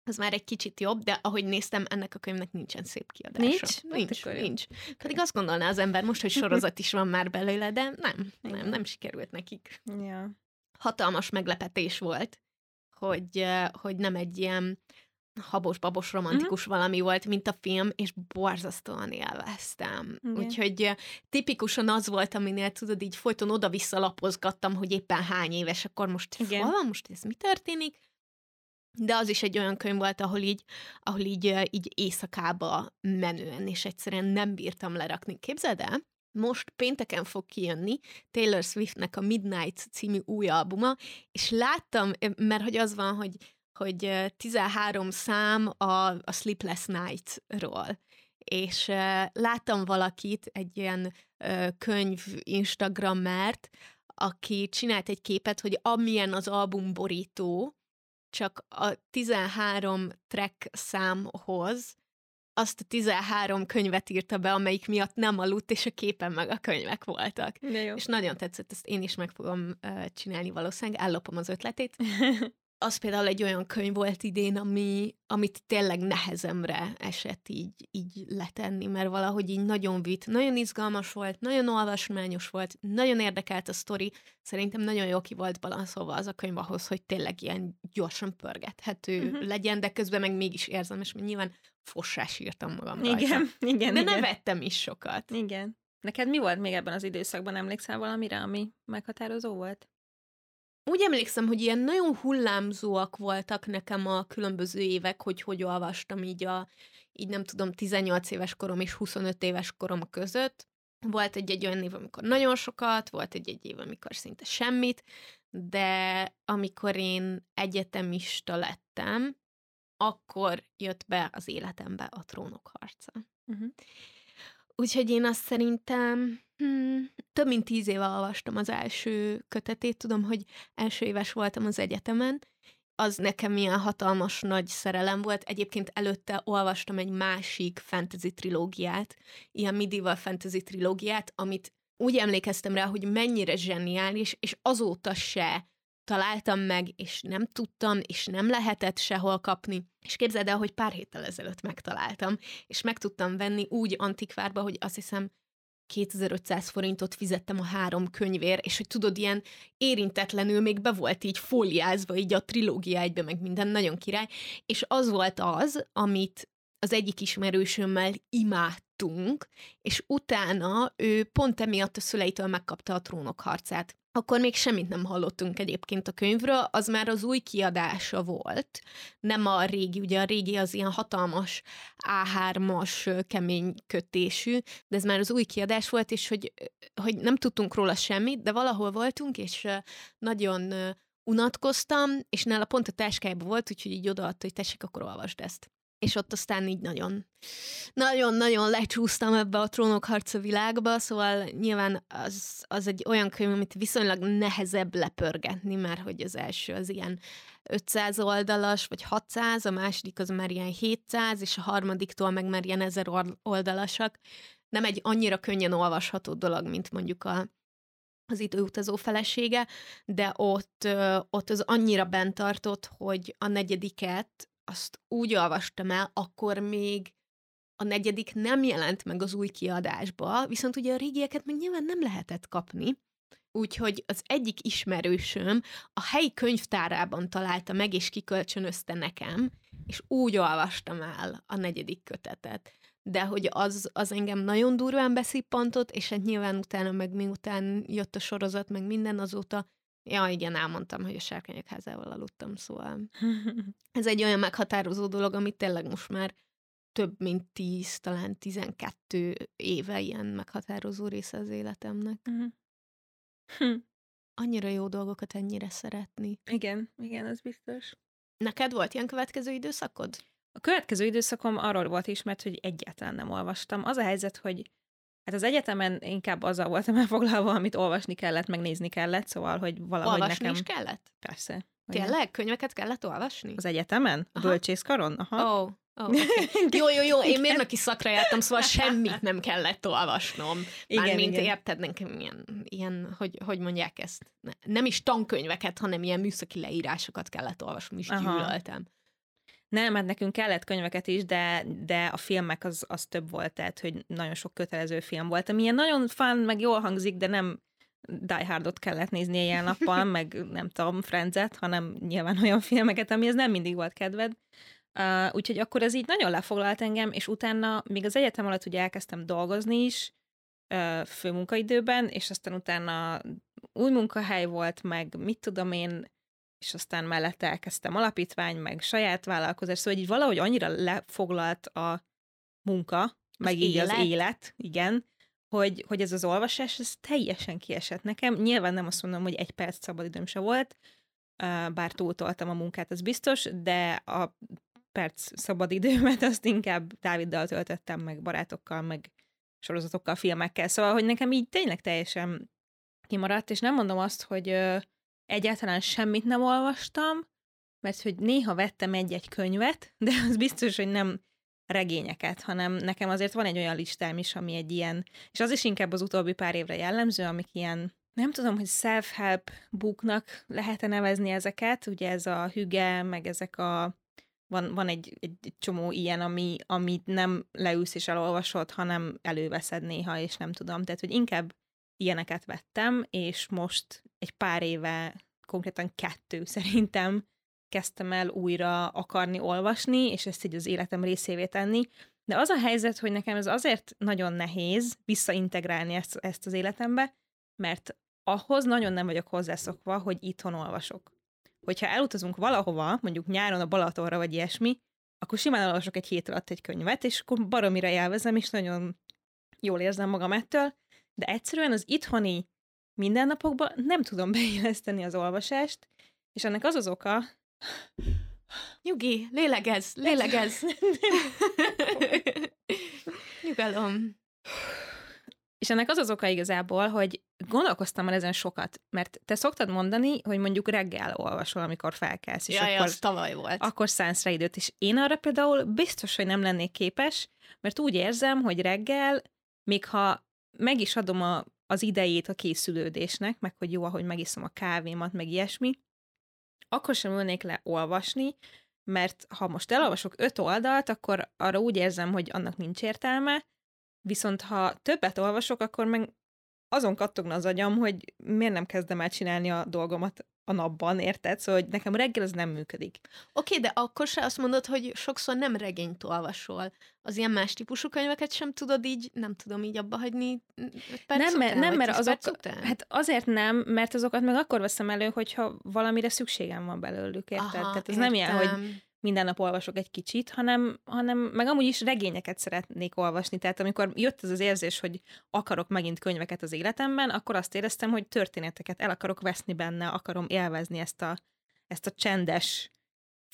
A: Az már egy kicsit jobb, de ahogy néztem, ennek a könyvnek nincsen szép kiadása.
B: Nincs? Hát
A: Nincs,
B: jó.
A: nincs. Pedig azt gondolná az ember most, hogy sorozat is van már belőle, de nem, nem, nem sikerült nekik.
B: Ja.
A: Hatalmas meglepetés volt, hogy, hogy nem egy ilyen habos-babos romantikus uh-huh. valami volt, mint a film, és borzasztóan élveztem.
B: Igen.
A: Úgyhogy tipikusan az volt, aminél tudod, így folyton oda-vissza lapozgattam, hogy éppen hány éves, akkor most
B: Igen.
A: hol van, most ez mi történik? De az is egy olyan könyv volt, ahol így, ahol így, így éjszakába menően, és egyszerűen nem bírtam lerakni. Képzeld el, most pénteken fog kijönni Taylor Swiftnek a Midnight című új albuma, és láttam, mert hogy az van, hogy, hogy eh, 13 szám a, a Sleepless Night-ról, és láttam valakit, egy ilyen könyv Instagrammert, aki csinált egy képet, hogy amilyen az album borító, csak a 13 track számhoz azt a 13 könyvet írta be, amelyik miatt nem aludt, és a képen meg a könyvek voltak. És nagyon tetszett, ezt én is meg fogom uh, csinálni valószínűleg, ellopom az ötletét. Az például egy olyan könyv volt idén, ami, amit tényleg nehezemre esett így, így letenni, mert valahogy így nagyon vitt, nagyon izgalmas volt, nagyon olvasmányos volt, nagyon érdekelt a sztori, szerintem nagyon jó ki volt balanszolva az a könyv ahhoz, hogy tényleg ilyen gyorsan pörgethető uh-huh. legyen, de közben meg mégis érzelmes, mert nyilván fossás írtam magam rajta.
B: igen, igen,
A: De
B: igen.
A: nevettem is sokat.
B: Igen. Neked mi volt még ebben az időszakban? Emlékszel valamire, ami meghatározó volt?
A: Úgy emlékszem, hogy ilyen nagyon hullámzóak voltak nekem a különböző évek, hogy hogy olvastam így a, így nem tudom, 18 éves korom és 25 éves korom között. Volt egy-egy olyan év, amikor nagyon sokat, volt egy-egy év, amikor szinte semmit, de amikor én egyetemista lettem, akkor jött be az életembe a trónok harca.
B: Uh-huh.
A: Úgyhogy én azt szerintem hmm, több mint tíz éve olvastam az első kötetét. Tudom, hogy első éves voltam az egyetemen. Az nekem ilyen hatalmas nagy szerelem volt. Egyébként előtte olvastam egy másik fantasy trilógiát, ilyen medieval fantasy trilógiát, amit úgy emlékeztem rá, hogy mennyire zseniális, és azóta se találtam meg, és nem tudtam, és nem lehetett sehol kapni. És képzeld el, hogy pár héttel ezelőtt megtaláltam, és meg tudtam venni úgy antikvárba, hogy azt hiszem 2500 forintot fizettem a három könyvér, és hogy tudod, ilyen érintetlenül még be volt így fóliázva, így a trilógia egybe, meg minden, nagyon király, és az volt az, amit az egyik ismerősömmel imádtunk, és utána ő pont emiatt a szüleitől megkapta a trónok harcát. Akkor még semmit nem hallottunk egyébként a könyvről, az már az új kiadása volt, nem a régi, ugye a régi az ilyen hatalmas A3-as kemény kötésű, de ez már az új kiadás volt, és hogy, hogy nem tudtunk róla semmit, de valahol voltunk, és nagyon unatkoztam, és nála pont a táskájában volt, úgyhogy így odaadta, hogy tessék, akkor olvasd ezt és ott aztán így nagyon, nagyon-nagyon lecsúsztam ebbe a trónok harca világba, szóval nyilván az, az egy olyan könyv, amit viszonylag nehezebb lepörgetni, mert hogy az első az ilyen 500 oldalas, vagy 600, a második az már ilyen 700, és a harmadiktól meg már ilyen 1000 oldalasak. Nem egy annyira könnyen olvasható dolog, mint mondjuk a, az időutazó felesége, de ott, ott az annyira bent tartott, hogy a negyediket azt úgy olvastam el, akkor még a negyedik nem jelent meg az új kiadásba, viszont ugye a régieket meg nyilván nem lehetett kapni, úgyhogy az egyik ismerősöm a helyi könyvtárában találta meg, és kikölcsönözte nekem, és úgy olvastam el a negyedik kötetet. De hogy az, az engem nagyon durván beszippantott, és hát nyilván utána, meg miután jött a sorozat, meg minden azóta Ja, igen, elmondtam, hogy a sárkányok házával aludtam, szóval ez egy olyan meghatározó dolog, amit tényleg most már több mint tíz, talán tizenkettő éve ilyen meghatározó része az életemnek. Uh-huh. Hm. Annyira jó dolgokat ennyire szeretni.
B: Igen, igen, ez biztos.
A: Neked volt ilyen következő időszakod?
B: A következő időszakom arról volt ismert, hogy egyáltalán nem olvastam. Az a helyzet, hogy Hát az egyetemen inkább azzal voltam elfoglalva, amit olvasni kellett, megnézni kellett, szóval, hogy valahogy
A: olvasni
B: nekem...
A: is kellett?
B: Persze.
A: Tényleg? Könyveket kellett olvasni?
B: Az egyetemen? A bölcsészkaron?
A: Aha. Oh. Oh, okay. Jó, jó, jó, én mérnöki szakra jártam, szóval semmit nem kellett olvasnom. Igen, Mármint érted, nekem ilyen, ilyen hogy, hogy mondják ezt, nem is tankönyveket, hanem ilyen műszaki leírásokat kellett olvasnom, és gyűlöltem.
B: Nem, hát nekünk kellett könyveket is, de, de a filmek az, az több volt, tehát hogy nagyon sok kötelező film volt, ami ilyen nagyon fun, meg jól hangzik, de nem Die Hardot kellett nézni ilyen nappal, meg nem tudom, Friends-et, hanem nyilván olyan filmeket, ami ez nem mindig volt kedved. Uh, úgyhogy akkor ez így nagyon lefoglalt engem, és utána még az egyetem alatt ugye elkezdtem dolgozni is, uh, főmunkaidőben, és aztán utána új munkahely volt, meg mit tudom én, és aztán mellette elkezdtem alapítvány, meg saját vállalkozás, szóval így valahogy annyira lefoglalt a munka, az meg így élet. az élet, igen, hogy, hogy ez az olvasás, ez teljesen kiesett nekem. Nyilván nem azt mondom, hogy egy perc szabadidőm se volt, bár túltoltam a munkát, az biztos, de a perc szabadidőmet azt inkább Dáviddal töltöttem, meg barátokkal, meg sorozatokkal, filmekkel, szóval, hogy nekem így tényleg teljesen kimaradt, és nem mondom azt, hogy egyáltalán semmit nem olvastam, mert hogy néha vettem egy-egy könyvet, de az biztos, hogy nem regényeket, hanem nekem azért van egy olyan listám is, ami egy ilyen, és az is inkább az utóbbi pár évre jellemző, amik ilyen, nem tudom, hogy self-help booknak lehet-e nevezni ezeket, ugye ez a hüge, meg ezek a van, van egy, egy csomó ilyen, ami, amit nem leülsz és elolvasod, hanem előveszed néha, és nem tudom. Tehát, hogy inkább ilyeneket vettem, és most egy pár éve, konkrétan kettő szerintem kezdtem el újra akarni olvasni, és ezt így az életem részévé tenni. De az a helyzet, hogy nekem ez azért nagyon nehéz visszaintegrálni ezt, ezt az életembe, mert ahhoz nagyon nem vagyok hozzászokva, hogy itthon olvasok. Hogyha elutazunk valahova, mondjuk nyáron a Balatonra vagy ilyesmi, akkor simán olvasok egy hét alatt egy könyvet, és akkor baromira élvezem, és nagyon jól érzem magam ettől, de egyszerűen az itthoni mindennapokban nem tudom beilleszteni az olvasást, és ennek az az oka...
A: Nyugi, lélegez, lélegez. Nyugalom.
B: És ennek az az oka igazából, hogy gondolkoztam már ezen sokat, mert te szoktad mondani, hogy mondjuk reggel olvasol, amikor felkelsz, és
A: Jaj,
B: akkor,
A: az tavaly volt.
B: akkor szánsz rá időt, és én arra például biztos, hogy nem lennék képes, mert úgy érzem, hogy reggel, még ha meg is adom a, az idejét a készülődésnek, meg hogy jó, ahogy megiszom a kávémat, meg ilyesmi, akkor sem ülnék le olvasni, mert ha most elolvasok öt oldalt, akkor arra úgy érzem, hogy annak nincs értelme, viszont ha többet olvasok, akkor meg azon kattogna az agyam, hogy miért nem kezdem el csinálni a dolgomat a napban, érted? Szóval, hogy nekem reggel ez nem működik.
A: Oké, okay, de akkor se azt mondod, hogy sokszor nem regényt olvasol. Az ilyen más típusú könyveket sem tudod így, nem tudom így abba hagyni
B: perc Nem, után, nem mert azok, hát azért nem, mert azokat meg akkor veszem elő, hogyha valamire szükségem van belőlük, érted? Aha, Tehát ez értem. nem ilyen, hogy minden nap olvasok egy kicsit, hanem, hanem meg amúgy is regényeket szeretnék olvasni. Tehát amikor jött ez az érzés, hogy akarok megint könyveket az életemben, akkor azt éreztem, hogy történeteket el akarok veszni benne, akarom élvezni ezt a, ezt a csendes,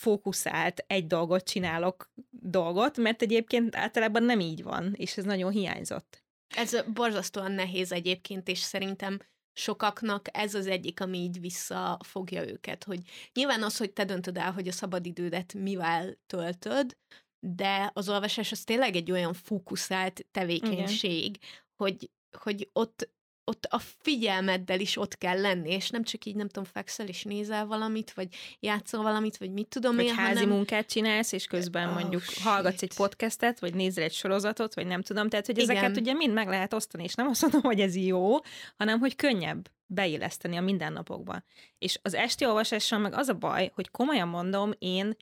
B: fókuszált, egy dolgot csinálok dolgot, mert egyébként általában nem így van, és ez nagyon hiányzott.
A: Ez borzasztóan nehéz egyébként, és szerintem sokaknak ez az egyik, ami így visszafogja őket, hogy nyilván az, hogy te döntöd el, hogy a szabadidődet mivel töltöd, de az olvasás az tényleg egy olyan fókuszált tevékenység, Igen. hogy, hogy ott ott a figyelmeddel is ott kell lenni, és nem csak így, nem tudom, fekszel és nézel valamit, vagy játszol valamit, vagy mit tudom
B: vagy
A: én,
B: házi hanem... munkát csinálsz, és közben oh, mondjuk shit. hallgatsz egy podcastet, vagy nézel egy sorozatot, vagy nem tudom, tehát hogy Igen. ezeket ugye mind meg lehet osztani, és nem azt mondom, hogy ez jó, hanem hogy könnyebb beilleszteni a mindennapokba. És az esti olvasással meg az a baj, hogy komolyan mondom, én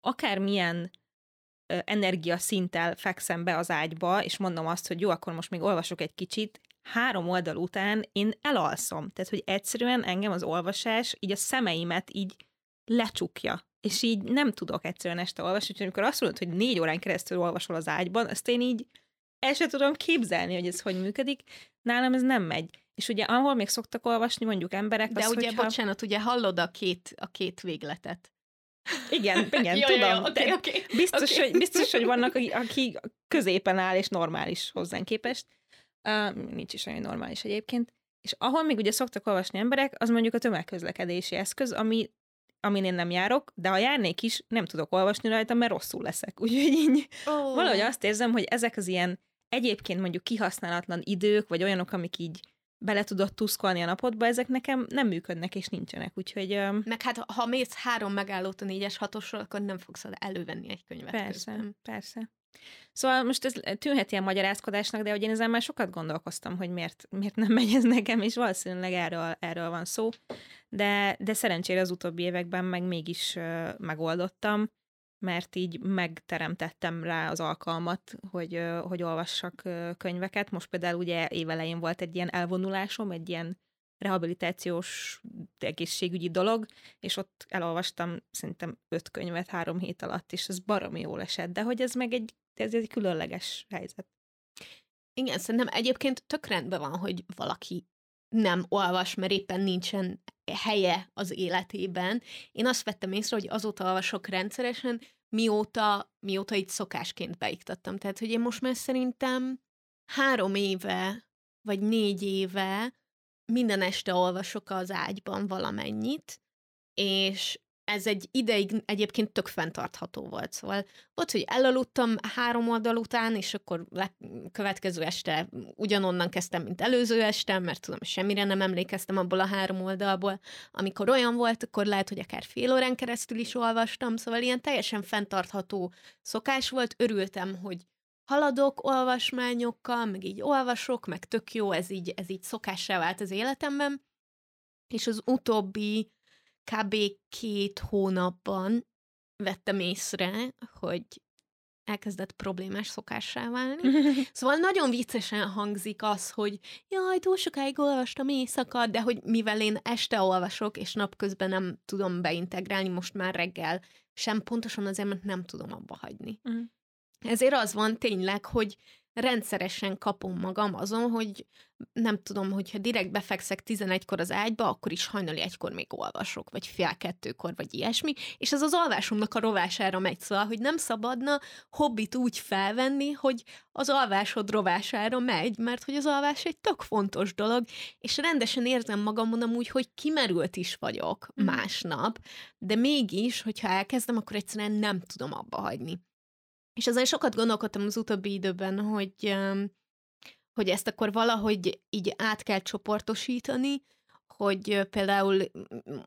B: akármilyen energiaszinttel fekszem be az ágyba, és mondom azt, hogy jó, akkor most még olvasok egy kicsit, három oldal után én elalszom. Tehát, hogy egyszerűen engem az olvasás így a szemeimet így lecsukja. És így nem tudok egyszerűen este olvasni, úgyhogy amikor azt mondod, hogy négy órán keresztül olvasol az ágyban, azt én így el sem tudom képzelni, hogy ez hogy működik. Nálam ez nem megy. És ugye ahol még szoktak olvasni mondjuk emberek,
A: De
B: az,
A: ugye, hogyha... bocsánat, ugye hallod a két, a két végletet.
B: Igen, igen, jó, tudom. Jó, okay, okay, biztos, okay. Hogy, biztos, hogy vannak, aki középen áll és normális hozzánk képest. Uh, nincs is olyan normális egyébként. És ahol még ugye szoktak olvasni emberek, az mondjuk a tömegközlekedési eszköz, ami, amin én nem járok, de ha járnék is, nem tudok olvasni rajta, mert rosszul leszek. Úgyhogy így oh. valahogy azt érzem, hogy ezek az ilyen egyébként mondjuk kihasználatlan idők, vagy olyanok, amik így bele tudod tuszkolni a napodba, ezek nekem nem működnek és nincsenek, úgyhogy... Um...
A: Meg hát, ha mész három megállót a négyes hatosról, akkor nem fogsz elővenni egy könyvet
B: Persze, közben. persze. Szóval most ez tűnhet ilyen magyarázkodásnak, de hogy én ezen már sokat gondolkoztam, hogy miért, miért nem megy ez nekem, és valószínűleg erről, erről van szó. De, de szerencsére az utóbbi években meg mégis uh, megoldottam, mert így megteremtettem rá az alkalmat, hogy, hogy olvassak könyveket. Most például ugye évelején volt egy ilyen elvonulásom, egy ilyen rehabilitációs egészségügyi dolog, és ott elolvastam szerintem öt könyvet három hét alatt, és ez baromi jól esett, de hogy ez meg egy ez egy különleges helyzet.
A: Igen, szerintem egyébként tök rendben van, hogy valaki nem olvas, mert éppen nincsen helye az életében. Én azt vettem észre, hogy azóta olvasok rendszeresen, mióta, mióta itt szokásként beiktattam. Tehát, hogy én most már szerintem három éve, vagy négy éve minden este olvasok az ágyban valamennyit, és ez egy ideig egyébként tök fenntartható volt. Szóval volt, hogy elaludtam három oldal után, és akkor le, következő este ugyanonnan kezdtem, mint előző este, mert tudom, semmire nem emlékeztem abból a három oldalból. Amikor olyan volt, akkor lehet, hogy akár fél órán keresztül is olvastam, szóval ilyen teljesen fenntartható szokás volt. Örültem, hogy haladok olvasmányokkal, meg így olvasok, meg tök jó, ez így, ez így szokássá vált az életemben. És az utóbbi kb. két hónapban vettem észre, hogy elkezdett problémás szokássá válni. szóval nagyon viccesen hangzik az, hogy jaj, túl sokáig olvastam éjszaka, de hogy mivel én este olvasok, és napközben nem tudom beintegrálni, most már reggel sem pontosan azért, mert nem tudom abba hagyni. Uh-huh. Ezért az van tényleg, hogy rendszeresen kapom magam azon, hogy nem tudom, hogyha direkt befekszek 11-kor az ágyba, akkor is hajnali egykor még olvasok, vagy fél kettőkor, vagy ilyesmi, és ez az alvásomnak a rovására megy, szóval, hogy nem szabadna hobbit úgy felvenni, hogy az alvásod rovására megy, mert hogy az alvás egy tök fontos dolog, és rendesen érzem magamon amúgy, hogy kimerült is vagyok mm. másnap, de mégis, hogyha elkezdem, akkor egyszerűen nem tudom abba hagyni. És azért sokat gondolkodtam az utóbbi időben, hogy, hogy ezt akkor valahogy így át kell csoportosítani, hogy például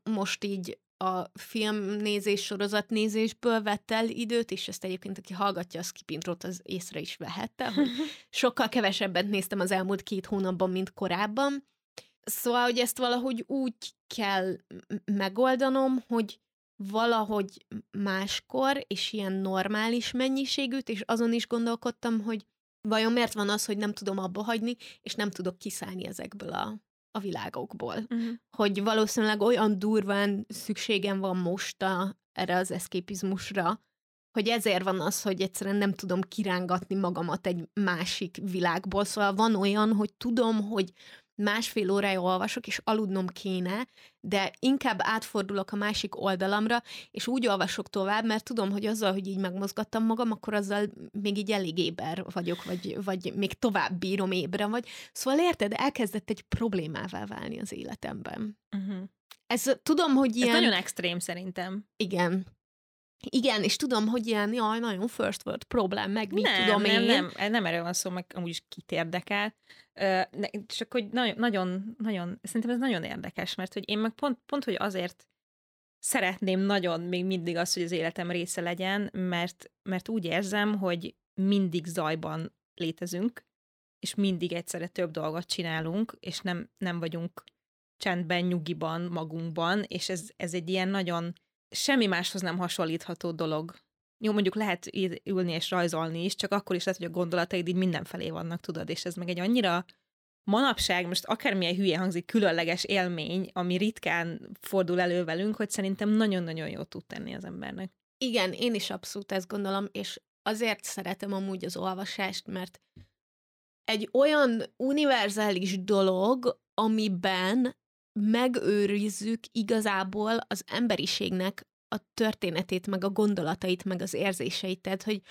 A: most így a filmnézés, sorozatnézésből vett el időt, és ezt egyébként, aki hallgatja a Skipintrot, az észre is vehette, hogy sokkal kevesebbet néztem az elmúlt két hónapban, mint korábban. Szóval, hogy ezt valahogy úgy kell megoldanom, hogy valahogy máskor, és ilyen normális mennyiségűt, és azon is gondolkodtam, hogy vajon miért van az, hogy nem tudom abba hagyni, és nem tudok kiszállni ezekből a, a világokból. Uh-huh. Hogy valószínűleg olyan durván szükségem van most a, erre az eszképizmusra, hogy ezért van az, hogy egyszerűen nem tudom kirángatni magamat egy másik világból. Szóval van olyan, hogy tudom, hogy másfél órája olvasok, és aludnom kéne, de inkább átfordulok a másik oldalamra, és úgy olvasok tovább, mert tudom, hogy azzal, hogy így megmozgattam magam, akkor azzal még így elég éber vagyok, vagy, vagy még tovább bírom ébre vagy. Szóval érted, elkezdett egy problémává válni az életemben. Uh-huh. Ez tudom, hogy ilyen...
B: Ez nagyon extrém szerintem.
A: Igen. Igen, és tudom, hogy ilyen, jaj, nagyon first world problém, meg mit
B: nem,
A: tudom
B: nem,
A: én.
B: Nem, nem, nem erről van szó, meg amúgy is kit érdekel. Csak hogy nagyon, nagyon, nagyon, szerintem ez nagyon érdekes, mert hogy én meg pont, pont hogy azért szeretném nagyon még mindig azt, hogy az életem része legyen, mert, mert úgy érzem, hogy mindig zajban létezünk, és mindig egyszerre több dolgot csinálunk, és nem, nem vagyunk csendben, nyugiban, magunkban, és ez, ez egy ilyen nagyon semmi máshoz nem hasonlítható dolog. Jó, mondjuk lehet ülni és rajzolni is, csak akkor is lehet, hogy a gondolataid így mindenfelé vannak, tudod, és ez meg egy annyira manapság, most akármilyen hülye hangzik, különleges élmény, ami ritkán fordul elő velünk, hogy szerintem nagyon-nagyon jót tud tenni az embernek.
A: Igen, én is abszolút ezt gondolom, és azért szeretem amúgy az olvasást, mert egy olyan univerzális dolog, amiben megőrizzük igazából az emberiségnek a történetét, meg a gondolatait, meg az érzéseit. Tehát, hogy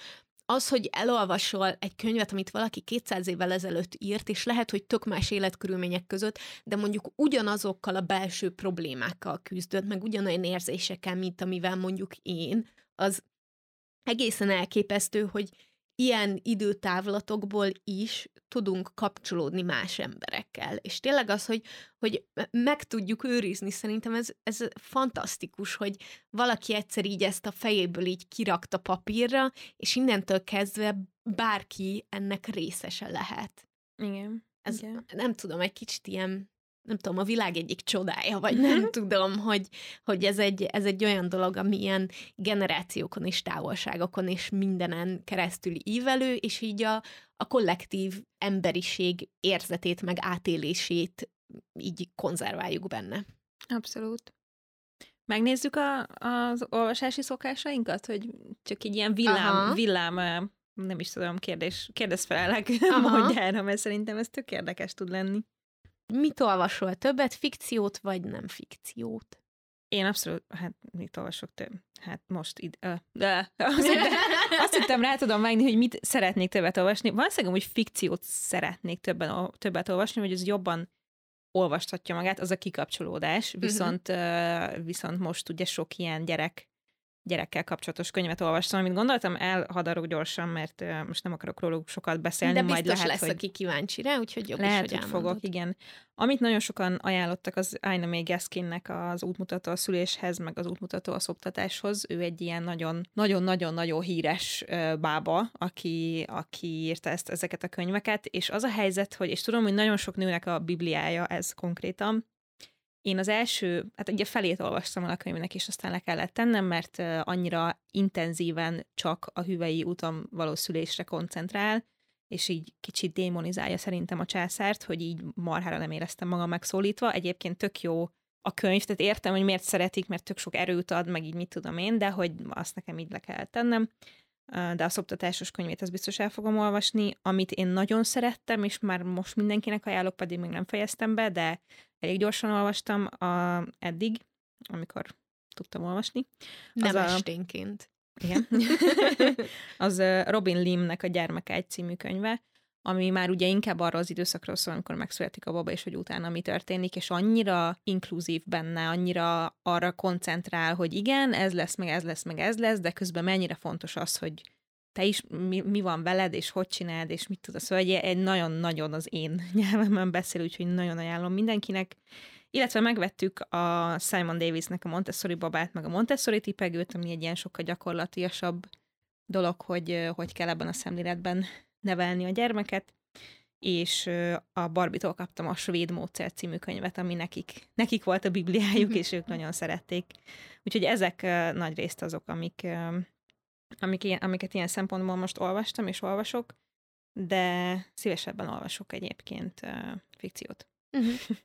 A: az, hogy elolvasol egy könyvet, amit valaki 200 évvel ezelőtt írt, és lehet, hogy tök más életkörülmények között, de mondjuk ugyanazokkal a belső problémákkal küzdött, meg ugyanolyan érzésekkel, mint amivel mondjuk én, az egészen elképesztő, hogy ilyen időtávlatokból is tudunk kapcsolódni más emberekkel. És tényleg az, hogy, hogy meg tudjuk őrizni, szerintem ez, ez fantasztikus, hogy valaki egyszer így ezt a fejéből így kirakta papírra, és innentől kezdve bárki ennek részese lehet.
B: Igen.
A: Ez,
B: Igen.
A: nem tudom, egy kicsit ilyen nem tudom, a világ egyik csodája, vagy nem tudom, hogy, hogy ez, egy, ez egy olyan dolog, ami ilyen generációkon és távolságokon és mindenen keresztül ívelő, és így a, a kollektív emberiség érzetét, meg átélését így konzerváljuk benne.
B: Abszolút. Megnézzük a, az olvasási szokásainkat, hogy csak így ilyen villám, Aha. villám nem is tudom, kérdés, kérdezfelelek mondjára, mert szerintem ez tök érdekes tud lenni.
A: Mit olvasol többet, fikciót vagy nem fikciót?
B: Én abszolút, hát mit olvasok több? Hát most id, uh, de, azt, hittem, azt hittem rá tudom vágni, hogy mit szeretnék többet olvasni. Valószínűleg, hogy fikciót szeretnék többen, többet olvasni, hogy az jobban olvastatja magát, az a kikapcsolódás, mhm. viszont, uh-huh. uh, viszont most ugye sok ilyen gyerek gyerekkel kapcsolatos könyvet olvastam, amit gondoltam, elhadarok gyorsan, mert most nem akarok róluk sokat beszélni,
A: De
B: majd
A: lehet,
B: lesz,
A: hogy... aki kíváncsi rá, úgyhogy jobb
B: lehet,
A: is, hogy,
B: hogy fogok, igen. Amit nagyon sokan ajánlottak, az Aina May Gaskinnek az útmutató a szüléshez, meg az útmutató a szoptatáshoz. Ő egy ilyen nagyon-nagyon-nagyon híres bába, aki, aki írta ezt, ezeket a könyveket, és az a helyzet, hogy, és tudom, hogy nagyon sok nőnek a bibliája ez konkrétan, én az első, hát ugye felét olvastam el a könyvnek, és aztán le kellett tennem, mert annyira intenzíven csak a hüvei úton való szülésre koncentrál, és így kicsit démonizálja szerintem a császárt, hogy így marhára nem éreztem magam megszólítva. Egyébként tök jó a könyv, tehát értem, hogy miért szeretik, mert tök sok erőt ad, meg így mit tudom én, de hogy azt nekem így le kell tennem. De a szoptatásos könyvét az biztos el fogom olvasni. Amit én nagyon szerettem, és már most mindenkinek ajánlok, pedig még nem fejeztem be, de elég gyorsan olvastam a, eddig, amikor tudtam olvasni.
A: Nem az esténként.
B: A, igen. az Robin Limnek a Gyermekágy című könyve, ami már ugye inkább arra az időszakról szól, amikor megszületik a baba, és hogy utána mi történik, és annyira inkluzív benne, annyira arra koncentrál, hogy igen, ez lesz, meg ez lesz, meg ez lesz, de közben mennyire fontos az, hogy te is mi, mi van veled, és hogy csináld, és mit tudod. Szóval egy, egy nagyon-nagyon az én nyelvemben beszél, úgyhogy nagyon ajánlom mindenkinek. illetve megvettük a Simon Davisnek a Montessori babát, meg a Montessori tipegőt, ami egy ilyen sokkal gyakorlatiasabb dolog, hogy hogy kell ebben a szemléletben nevelni a gyermeket, és a Barbitól kaptam a Svéd Módszer című könyvet, ami nekik, nekik volt a bibliájuk, és ők nagyon szerették. Úgyhogy ezek nagy részt azok, amik, amik ilyen, amiket ilyen szempontból most olvastam és olvasok, de szívesebben olvasok egyébként fikciót. Uh-huh.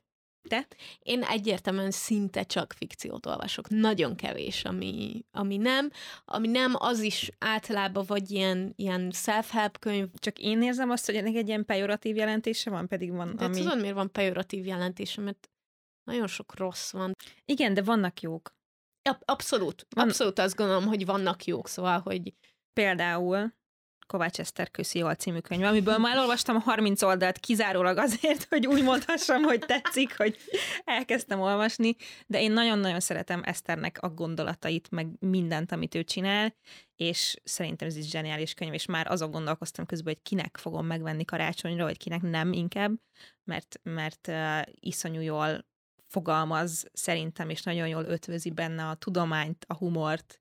A: Te? Én egyértelműen szinte csak fikciót olvasok. Nagyon kevés, ami, ami nem. Ami nem, az is általában vagy ilyen, ilyen self-help könyv.
B: Csak én érzem azt, hogy ennek egy ilyen pejoratív jelentése van, pedig van,
A: de ami... tudod, miért van pejoratív jelentése? Mert nagyon sok rossz van.
B: Igen, de vannak jók.
A: Abszolút. Van... Abszolút azt gondolom, hogy vannak jók, szóval, hogy...
B: Például Kovács Eszter Köszi című könyv, amiből már elolvastam a 30 oldalt kizárólag azért, hogy úgy mondhassam, hogy tetszik, hogy elkezdtem olvasni, de én nagyon-nagyon szeretem Eszternek a gondolatait, meg mindent, amit ő csinál, és szerintem ez is zseniális könyv, és már azon gondolkoztam közben, hogy kinek fogom megvenni karácsonyra, vagy kinek nem inkább, mert, mert uh, iszonyú jól fogalmaz szerintem, és nagyon jól ötvözi benne a tudományt, a humort,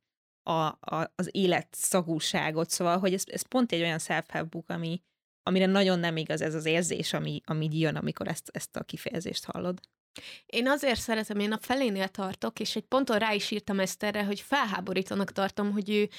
B: a, a, az élet szagúságot, szóval, hogy ez, ez pont egy olyan self-help book, ami, amire nagyon nem igaz ez az érzés, ami, ami jön, amikor ezt, ezt a kifejezést hallod.
A: Én azért szeretem, én a felénél tartok, és egy ponton rá is írtam ezt erre, hogy felháborítónak tartom, hogy ő